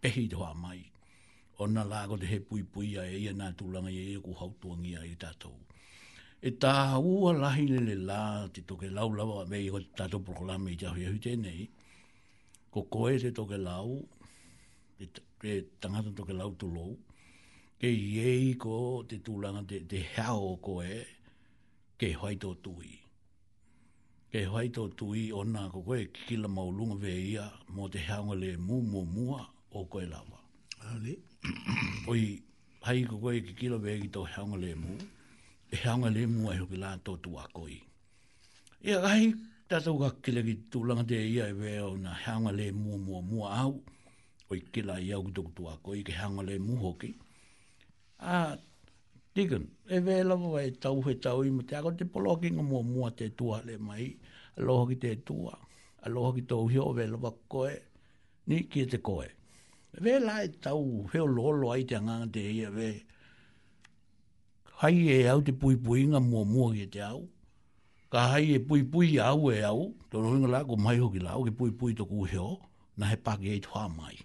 Pehi te hoa mai. Ona la ko te he puipui a eia na tulanga ia ia ko hautuangia e tatou. E ta ua lahi lele la te toke lau lawa me i ko te tatou proklame i te ahu ahu tenei. Ko koe te toke lau, te tangata toke lau tu lou. Ke iei ko te tulanga te, te hao koe, ke hoai tō tui. Kei whai tō tūī ōna ko koe ki kila mau lunga vē ia mō te heangole mū mō mua o koe lawa. Ale. Oi, hai ko koe ki kila vē ki tō heangole mū, e heangole mū ai hoki lā tō tū akoi. Ia kahi tātou ka kila ki tūlanga te ia e vē o nā heangole mū mō mua au, oi kila ia au ki tō tū akoi ki heangole mū hoki. Ah, Deakin, e vēla wau e tau he tau i mate ako te polo ki ngā mua mua te tua le mai, aloha ki te tua, aloha ki tō hio vēla wa koe, ni ki e te koe. E vēla e tau he o lolo ai te anganga te ia vē, hai e au te pui pui ngā mua mua ki te au, ka hai e pui pui a au e au, tō rohinga lā ko mai hoki lā, o ke pui pui tō kū heo, na he pāke e tuha mai.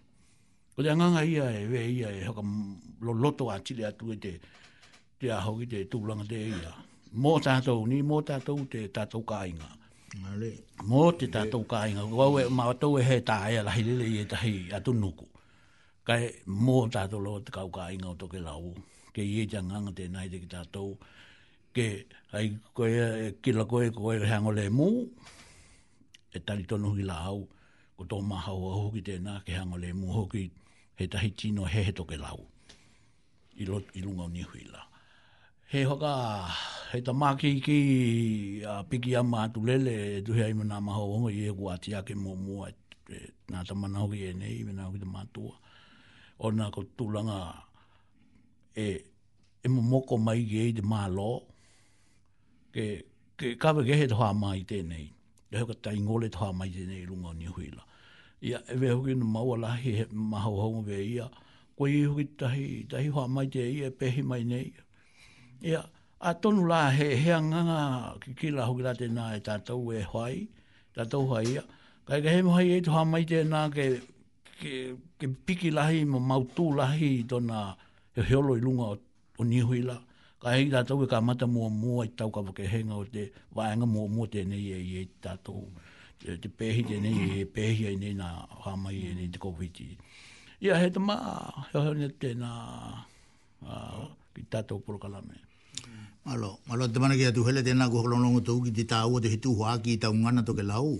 Ko te anganga ia e we ia e haka loto a tiri atu e te te aho ki te tūranga te ia. Mō tātou ni, mō tātou te tātou kāinga. Mare. Mō te tātou kāinga. Ko au e mā tau e he tā e alahi lele i e tahi atu nuku. Kai mō tātou lo te kau kāinga o toke lau. Ke i e te anganga te nai te ki tātou. Ke ai koe e kila koe koe e hangole mū. e tari tonu hoki la au, ko tō mahau au hoki tēnā, ke hanga le mua hoki, he tahi tino he he toke lau, i, lo, i lunga o Nihui la. He whaka, he tamaki ki a piki a mātu lele, e tuhe ai mana mahau hongo, i e kua ati ake mō mua, e, e, nā tamana hoki e nei, mena hoki te mātua. Ona ko tūlanga, e, e momoko mai ki e te mālo, Ke, ke kawe ke he te wha mai tenei, ke he kata i ngole te wha mai tenei runga ni huila. Ia, e vea hoki no maua la he maha wahonga vea ia, ko i hoki tahi, tahi wha mai te ia, pehi mai nei. Ia, a tonu la he, he anganga ki kila hoki la tena e tatou e whai, tatou whai ia, kai ka he maha ia i te wha mai tena ke, ke, ke piki lahi ma mautu lahi tona he heolo i runga o o Niu Huila, ka hei rātou e ka mata mō mō ai tau ka whakahenga o te waenga mō mō tēnei e i e tātou te, te pēhi tēnei e e pēhi ai nei nā hāmai e nei te kowhiti. Ia he tama, he hau ne tēnā uh, ki tātou porokalame. Malo, malo te mana ki atu hele tēnā ko horonongo tō ki te tāua te hitu hoa ki tau ngana toke lau.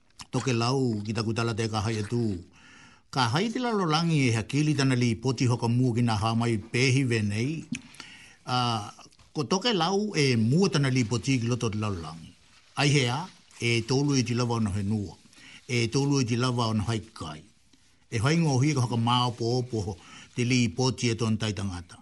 Tokelau ki taku tala te ka hai atu. Ka hai te lalolangi e Hakili tana li poti whakamua ki na Hāmai Pēhi venei, a, ko Tokelau e mua tana li poti ki roto o te lalolangi. Ai he a, e tolu iti lava ono whenua. E tolu iti lava ono hai kai. E whai ingoa hoi ka whakamāopoopo te li poti e ton tai tangata.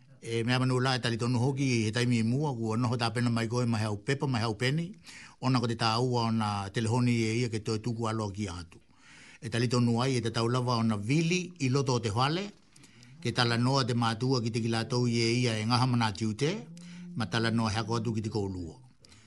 E mea manu la e tari tonu hoki he taimi i mua kua noho ta pena mai koe ma he au pepa ma he au penei ona ko te taua ona telehoni e ia ke toe tuku aloa ki a atu e tari tonu ai e tatau lava ona vili i loto o te whale ke tala noa te matua ki te ki latou i e ia e ngaha mana tiu te ma tala noa he ako atu ki te koulua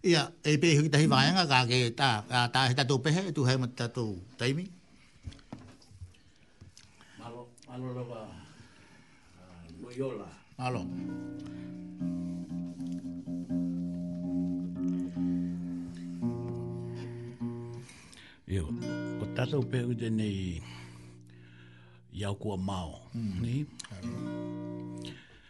Ia, e pēhi ki tahi wāenga, ka ke tā, ka tā he tatou pehe, e tūhei ma tatou taimi. Malo, malo lava, uh, loiola. Malo. Ia, ko tatou pehe ki tēnei iau kua mao, mm. ni?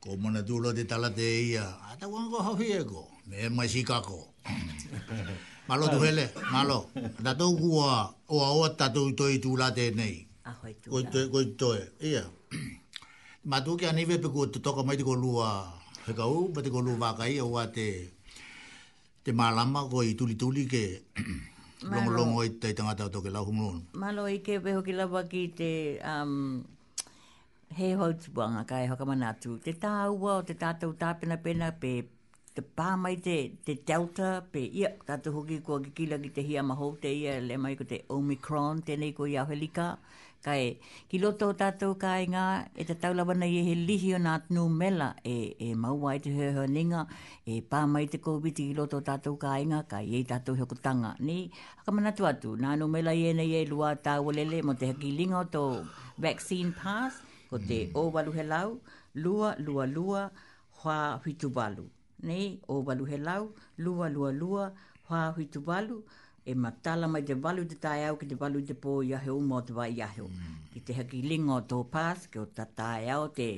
Ko Mana Tūroa te tarate e ia. A taku uncle Hofi e ko, me mai si kako. Malo tu hele, malo. Ta tau kua oa oa ta tau i toi tū rate nei. Ahoi tū rā. Koi toi, ia. Ma tū kia niwe peku te toka mai te ko lua he kau, ma te ko lua wākai au a te te mālama ko i turi turi ke longo longo i te tangata o toke lau hungu. Malo i ke weho ki lawa ki te um, He hotuanga kai whakamana atu, te tāua o te tātou tāpenapena, pe te pā mai te, te Delta, pe ia, tātou hoki kua kikila ki te hia mahou te ia, le mai ko te Omicron, tēnei ko i Awherika, kai ki loto o tātou ka i ngā, e te taulawa nei e he lihi o nā tnu mela, e, e maua e te heuheu ninga, e pā mai te COVID ki loto o tātou ka i ngā, kai i tātou hokotanga, ni, Whakamanatu atu, nā nō mela i ēnei e rua tāua lele mō te hakilinga o tō Vaccine Pass, ko te ōwalu he lau, rua, rua, rua, whā, whitu, walu. Nei, ōwalu he lau, rua, rua, rua, whā, whitu, walu, e matalama i te walu i te taiao ki te walu i te pō i ahe uma o te wā i ahe o. Ki te hakilinga o tō pass, ki o tā taiao te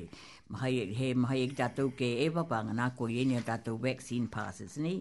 mahai, he mahai ki tātou ke Eva, pānga nā koi ēnei o tātou vaccine passes, nei,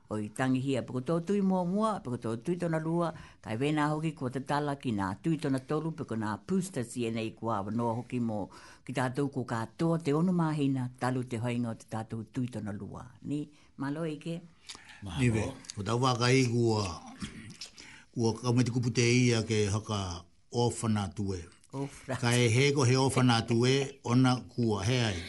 Ko i tangihi a Pukototui mo mua, Pukototui tona rua, kai wena hoki ko Te Tala ki na Tui tona toru pe ko na Pusters i enei kuawa noa hoki mo ki tatou ko katoa te ono mahina talu te hoinga o te tatou Tui tona rua. Ni, malo ike. Nive, ko tau waka i kua, kua ka me te kupu te ia ke haka Ōwhana atu e. Ōwhana atu. Ka e he ko he ōwhana atu e, ona kua he ai.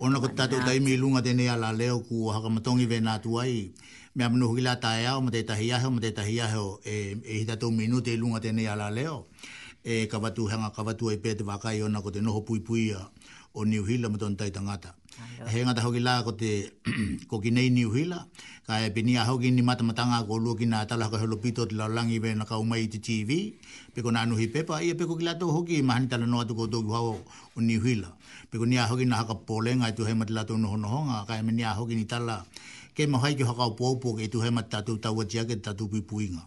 Ona ko tātou taimi i lunga tēnei ala leo kua hakamatongi wēnā atu ai, mea manu hoki la tae ao ma tētahi aheo, ma tētahi aheo e, e hita tō minute i lunga tēnei ala leo, e ka watu hanga, ka watu ai pē te wā kai ona ko te noho puipuia o Niu Hila ma tōna tai tangata. He ngata hoki la ko te ko ki nei New Hila, ka e pini a hoki ni matamatanga ko lua ki na tala ka holo pito te langi ve na ka umai te TV, pe ko na nuhi pepa ia pe ko ki la to hoki mahani tala no atu ko to ki hau o New Hila. Pe ko ni a hoki na haka pole nga tu hai mat la to no no honga ka e mini a hoki ni tala ke mo hai ki haka upo upo ke tu hai mat ta tu tau ati ake ta tu pipuinga.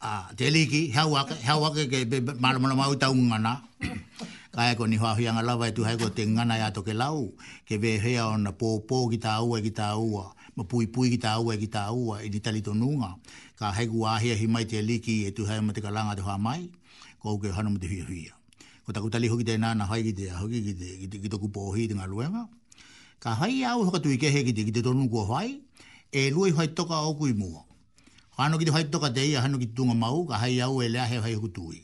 A, te Riki, he au ake, he au ake ke pe maramarama au i tau ngana. Kae ko ni whawhianga lawa e tuhai ko te ngana i a toke lau, ke vehea ona pōpō ki tā ua ki tā ua, ma pui pui ki tā ua ki tā ua, i ni tari tonu nga, ka hei kua ahi ahi mai te Riki e tuhai ma te karanga te wha mai, ko au ke hana ma te whia whia. Ko taku tari hoki tēnā na whai ki te a hoki ki te, ki te, ki toku pōhi te nga ruenga. Ka whai i a au e whakatui kehe ki te, ki te tonu kua whai, e rua i whai toka oku i mua. Ka noki te whai toka te ia, hai noki te tūnga mau, ka hai au e leaheo hai aku tūī.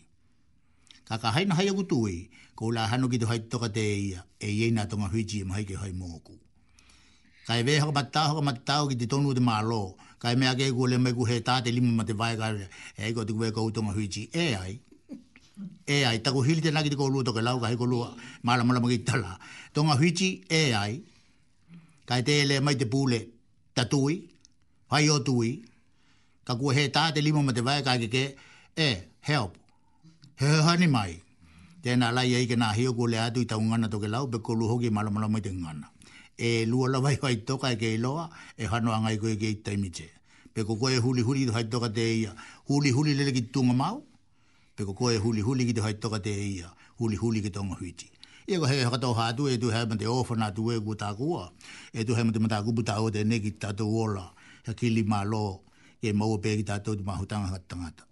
Ka ka haina hai aku tūī, ko la hai noki te whai toka te ia, e iei nā tonga Whiji e mahike hai mōku. Ka e wēha matau haka matau ki te tonu o te mālō, ka e mea kē kua le mai ku he tā te lima ma te wai ka rea, e ai kua te kuwe kou tonga Whiji, e ai, e ai, taku hili tēnā ki te kōrua toke lau, ka hai kōrua mālamalama ki te tala. Tonga Whiji, e ai, ka e tē le mai te pūle, Kia tui, whai o tui, ka kua he tā te lima ma te wai ka keke, e, help, he hauhani mai, tēnā la ia ike nā hio kua lea atu i tau ngana toke lau, be kolu hoki e malamala mai te ngana. E lua la wai whai toka e kei loa, e whano a ngai koe kei taimi te. Be ko koe e huli huli i te whai toka te ia, huli huli lele ki te tūnga māu, Te koko e hulihuli ki te hai takate e ia, hulihuli ki taunga whiti. Ia ko he hakatauha atu e tu hai mate owhana atu e ku taku wa, e tu hai mate mata kupu tau te ne ki tatou ola, kia kili ma lo, kia i maua pe ki tatou te mahutanga ha tangata.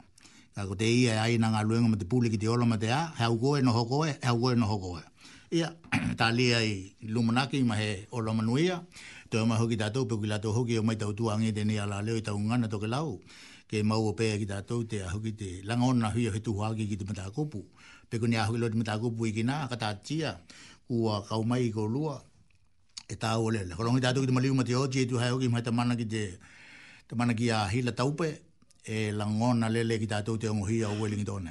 Ka ko te ia e aina nga luenga ma te pule ki te ola ma te a, he au koe noho koe, he au koe noho koe. Ia, talia i Lumanaki ma he ola manuia, toi mai hoki tatou pe kui latou hoki o mai tau tuangi tenei ala leo i tau ngana toke lau, Kei mau o pēia ki tātou te ahu ki te langa o nā huia whetū hoaki ki te mataakopu. Pekoni ahu ki lo te mataakopu i kina, ka tātia, kua kau mai i ko lua, e tāu ole ole. Ka rongi tātou ki te maliu ma te oti e tu hai hoki mai te mana ki te, te mana ki a Hila Taupe, e langona lele ki tātou te ongo hia o Wellington.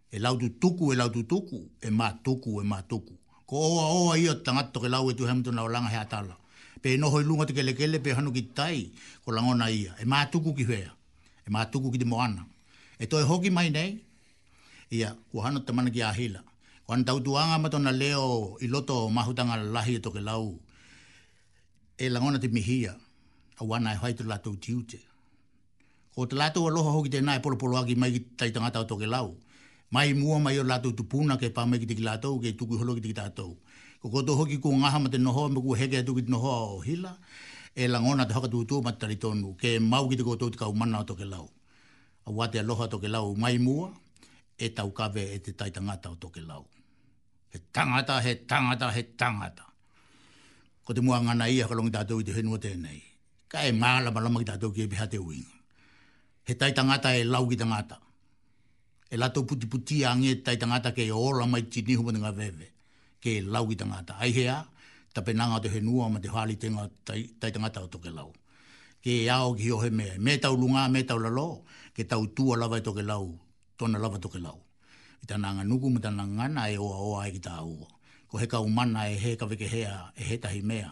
E lautu tuku, e lautu tuku, e ma tuku, e ma tuku. Ko oa oa ia te tangata toke lau e tu Hamilton au langa he atala. Pe noho i lunga te kele kele pe hanu ki te tai, ko langona ia. E ma tuku ki whea? E ma tuku ki te moana. E toe hoki mai nei? Ia, kua hano te mana ki a Hila. Ko an tau tuanga ma tona leo i loto o mahutanga lahi e toke lau. E langona te mihia, a wana e whai tula tou tiute. Ko ta latou aloha hoki tena e polopoloaki mai ki tai tangata o Tokelau, mai i mua mai i ora latou tupuna kei pa mai ki te ki latou kei tuku holo ki te ki tatou. Ko kotou hoki kua ngaha ma te noho me kua heke atu ki te noho a o Hila, e langona te whakatuatua ma te tari tonu ke mau ki te kotou tekau mana o Tokelau. A wa te aloha Tokelau mai i mua, e tau kawe e te tai tangata o Tokelau. He tangata, he tangata, he tangata. Ko te mua ngana ia e whakalongi tatou i te whenua tenei, Ka e māramarama ki tātou ki epeha te uinga. He tai tangata e lau ki tangata. E lato putiputi a nge tai tangata ke ora mai tini huma nga veve, ke lau ki tangata. Ai hea, tape nanga te whenua ma te whāri tenga tai, tai tangata o toke lau. Ke ao ki ohe me, me tau lunga, me tau lalo, ke tau tua lava e toke lau, tona lava toke lau. I tana anga nuku ma tana ngana e oa oa ai ki tāua. Ko he kau mana e he kaweke hea e he tahi mea,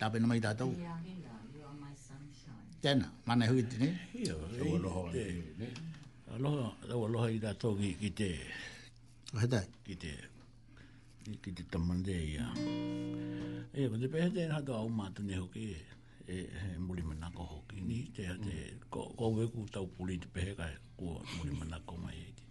Tāpena mai tātou. Ia. Tēnā, mana hui te nei. Ia, rau aloha. Aloha, rau aloha i rātou ki, ki te... Heta. Ki te... Ki te tamande, ia. E, ko te pehe te rātou au mātou ne hoki, e, e muri manako hoki, ni te, te, ko, ko weku tau puri te pehe kai, ko muri manako mai e te.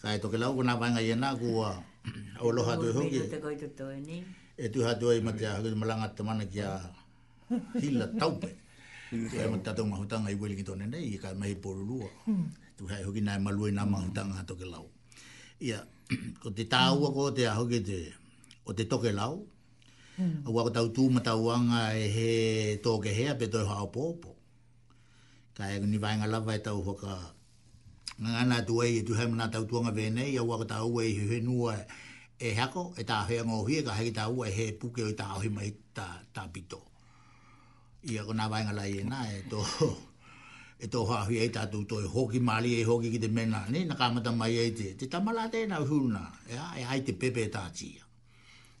Ka e toke lau kuna vaenga i ena ku a o loha tu hoki. Ko te koi tu toi ni. E tu ha toi ma te a hoki malanga te mana ki a hila taupe. Ki a mata tau mahutanga i weli ki tone nei i ka mahi poru lua. Hmm. Tu hai hoki nai malua i na mahutanga ha toke lau. Ia, ko te tāua ko te a hoki te o te toke lau. Hmm. A wako tau tū mata uanga e he tōke hea pe toi hao pōpō. Ka ea ni vaenga lava e tau whaka ngangana atu ai e tu hei mana tau tuanga venei a waka tau wei he he nua e hako e ta hea ngō hie ka hei tau wei he puke o i ta ahi mai ta, ta pito. Ia ko nā vaenga lai e nā e tō e tō hāhi e tā tū toi hoki māri e hoki ki te mena ni na kāmata mai e te te tamala te nā hūna e a e ai te pepe tā tia.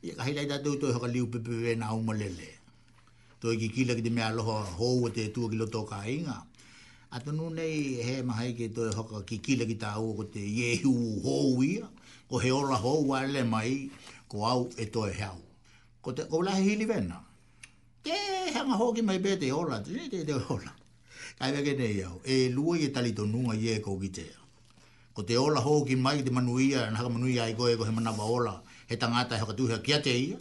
Ia ka hei tā tū toi haka liu pepe vē nā umalele. Toi ki kila ki te mea aloha hou e te tua ki roto o ka inga. A tonu nei he maha i ke toi haka ki kila ki ta ua ko te Iehu hou ia, ko he ola hou wa le mai, ko au e toi he au. Ko te ko la he hili vena. Te hanga hoki mai be te ola, te te te ola. Kai veke nei au, e lua i e tali to nunga i e ko ki te. Ko te ola hou ki mai te manuia, na haka manuia i koe ko he manawa ola, he tangata e haka tuhe ki a te ia,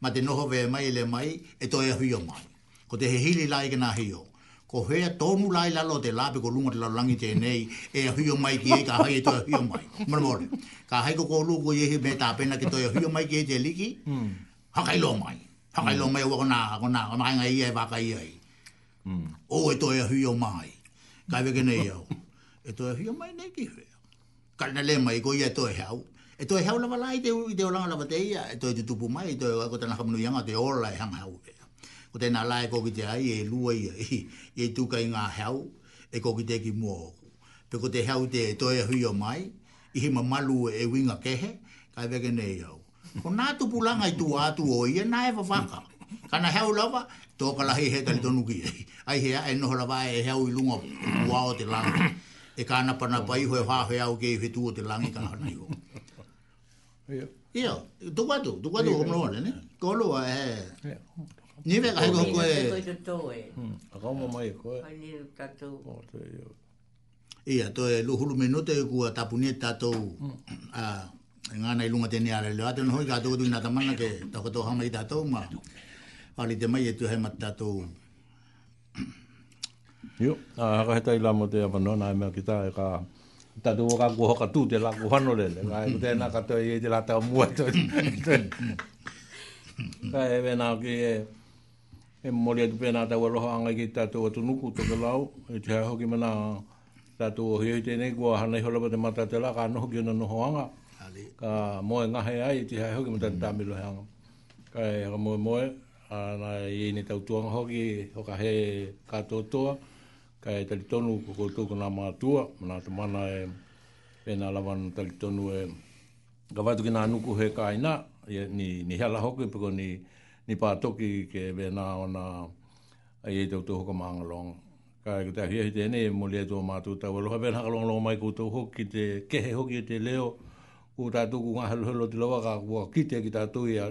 Ma te noho wē mai le mai e toe ahu io mai. Ko te he hili la i ke nahi io. Ko whea tonu la i lalo o te la pe ko runga te lalolangi tenei e ahu io mai ki ei ka hai e toe ahu io mai. Marama ole. Ka hai ko ko olua ko Iehu me ta pena ke toe ahu io mai ki ei te liki, hakailo mai. Hakailo mai oua kona kona kainga ia e wakai ai. Ou e toe ahu io mai. Kai weke nei au. E toe ahu io mai nei ki whea? Karena le mai ko ia toi hau. E toi hau lava lai te ui te olanga lava te ia, e toi tutupu mai, toi oa ko tana kamunu ianga te ola e hanga hau e. Ko tena la e kokite ai e lua ia, i, i e tuka i ngā hau, e kokite ki mua oku. Pe ko te hau te e toi ahui o mai, i he mamalu e winga kehe, kai veke nei au. Ko nā tupuranga i tua atu o ia, nā Ewa Whaka. Kana he au lava, tō karahi he tari tonu ki ei. Ai he a, e noho lava ai he au i runga o ku wao o te langi. E ka napa napa iho e whawhe au ki ei whetu o te langi ka hana iho. Ia. Ia, tuku atu, tuku atu o mroa ne. Ko loa e. Ia. Ni veka he koe. Koe to e. Ka kauma mai koe. Ai ni tatu. Koe to e. Ia, to e luhulu me no te uku a tapune tatou a nga nei lunga tene ara le atu no hoi ka tolu na tamana ke ta ko to hanga i tatou ma ali te mai e tu hai mat tatou Yo, a ka heta i la mo te apa no na me ki ta e ka ta tu ka ko ka tu te la ko hano le le ngai te na ka to e te la ta mo to Ka e vena ki e E mōhio atu pēnā tāua roha anga ki tātou atu nuku, tokerau, e te hae hoki mana tātou o hioi tēnei, kua hana iho rawa te mata te rā, ka noho ki ona noho anga, ka moe ngahe ai e te hae hoki mata te tāmiro he anga. Ka e haka moe moe, ana i ene tau tuanga hoki, hoka he ka tōtoa, ka e tari tonu ko koutou ko nā mātua, mana te mana e pēnā rawa tari tonu e Ka whatuki nā nuku he kāina, ni, ni hela hoki piko ni, ni pā toki ke wēnā ona ai e te o tō whakamāngalonga. Ka ko te ahiahi tēnei e moli ai tō mātou tau aloha wēnā hakalongalonga mai koutou hoki ki te kehe hoki e te leo, ko tātou ko ngā helohelo o te lawa ka kua kite ki tātou i a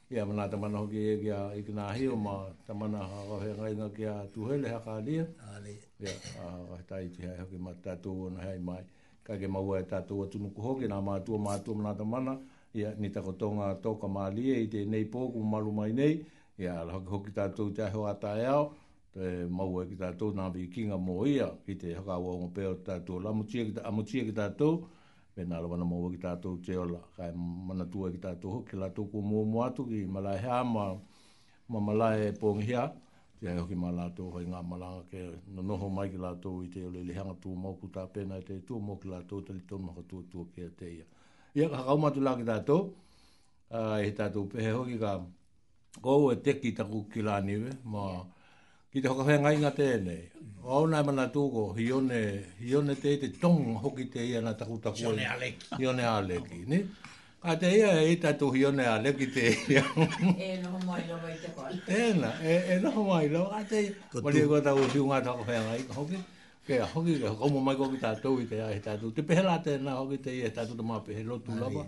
I a mana tamana hoki e ki a Ikinahio ma tamana haka he ngainga ki a Tuhele haka alia. Aale. Ia, a haka he tai tihai hoki ma tatu o na hei mai. Kai ke maua e tatu o tunu ko hoki na mātua mātua mana tamana. Ia, ni tako tonga toka ma alia i te nei po ku malu mai nei. Ia, ala hoki hoki tatu i te ahi o a tae ao. Te maua ki tatu na vi kinga mo ia ki te haka o ngopeo tatu o lamutia ki ta amutia ki tatu. Pēnā rawa nā maua ki tātou te ola, ka manatū ai ki tātou hoki, ki a lātou kua moamoa atu ki Malaehea, ma, ma Malae Pōngihia, ki ai hoki mā lātou hoi ngā maranga kē, nō noho mai ki lātou i te ole le hanga tū mau kū tā pēnā i te tū mau ki lātou tali tonu haka tū tū kē te ia. Ia ka hakauma atu lā ki tātou, ā, he tātou pehe hoki ka, Ko au e teki taku ki Raniwe, ma ki te whakawhenga inga tēnei. O au nai mana tūko, hi one, hi one te te tong hoki te ia na taku taku. Hi one aleki. Hi one aleki, ni? Ka te ia e ita tu hi one aleki te ia. e noho mai lawa i te koa. Tēna, e, e noho mai lawa. Ka te ia, ko te koa tau si unga tau whenga i hoki. Ke a hoki, ke hokomo mai koki tātou i te ahe tātou. Te pehela tēna hoki te ia tātou te mapehe lotu lawa.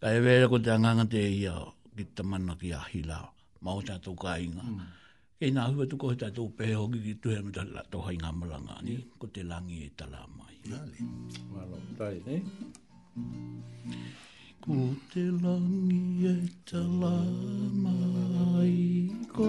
Ka herea ia ko te anganga te ia ki te tamana ki a Hila, ma o tātou ka inga. Mm. Kei nā hua tuko he tātou pehe hoki ki tuhe me tātou hai ngā maranga, ni? Yeah. Ko te langi e tala mai. Nāle. Mālo, tai, ne? Ko te langi e tala mai, ko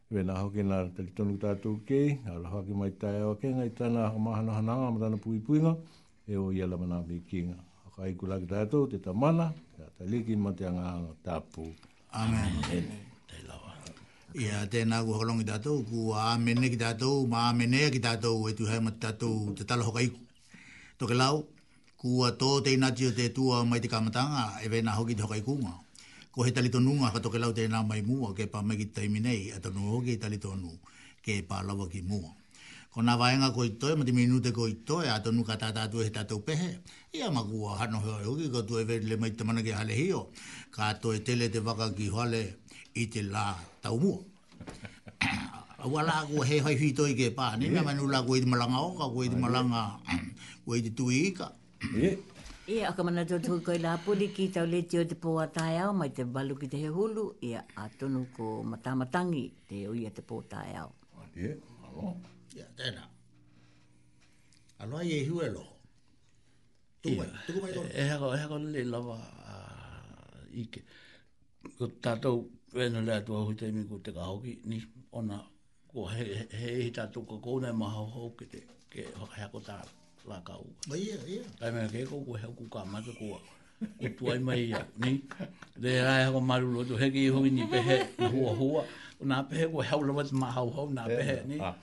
Wēnā hoki nā Ratari tonu tātou kei, aroha ake mai taeawa kei ngai tana whakamahanohana anga ma tana puipuinga, e o ia la mana me kinga. Whakaai kula ki tātou te tamana, te ataliki ma te anga anga tāpū. Amen. Amen. Te lawa. Ia, tēnā kua whakarongo ki tātou, kua āmene ki tātou, mā āmenea ki tātou e tuhai ma tātou te tala whakaiku. Tokelau, Kua tō Te Inati o Te Tua mai te Kamatanga, e whai ana hoki te whakaikunga. Ko he tari tonu ngā whatokelau tēnā mai mua, kē pā mai ki te taimi nei, a tonu hoki he tari tonu, kē pā rawa ki mua. Ko nā waenga koi toe ma te minute koi toe, a tonu ka tātā atu e he tātou pehe, i a makua hano heoi hoki kua tua e whai rere mai te tamariki hale hio, ka toe tele te waka ki hale i te rā tau mua. Aua la ko he whai whito i ke pa, ni me manu la ko i ma langa oka, ko i ma langa, ko i te tui ika. Ia. Ia, aka mana tō tō koi la puli ki tau le tio te pō a tae au, mai te balu ki te he hulu, ia, a tonu ko matamatangi te ui a te pō tae au. Ia, alo. Ia, tēnā. Alo ai e hua lo. Tuku mai, tuku mai tō. E haka, e haka le lava, uh, ike. Ko tātou wēna lea tō ahu te miko te ka hoki, ni, ona, ko he, he, he i tātou ka kōna e maha hau ke te, ke hea ko tā la ka ua. Ma ia, ia. Kai mea ke ko ko hea ko ka mai ko kua, ko tuai mai ia, ni, le rai hako maru lo tu heki i hoki ni pehe, hua hua, nā pehe ko hau lawa te maha hau hau, nā pehe, ni, ah.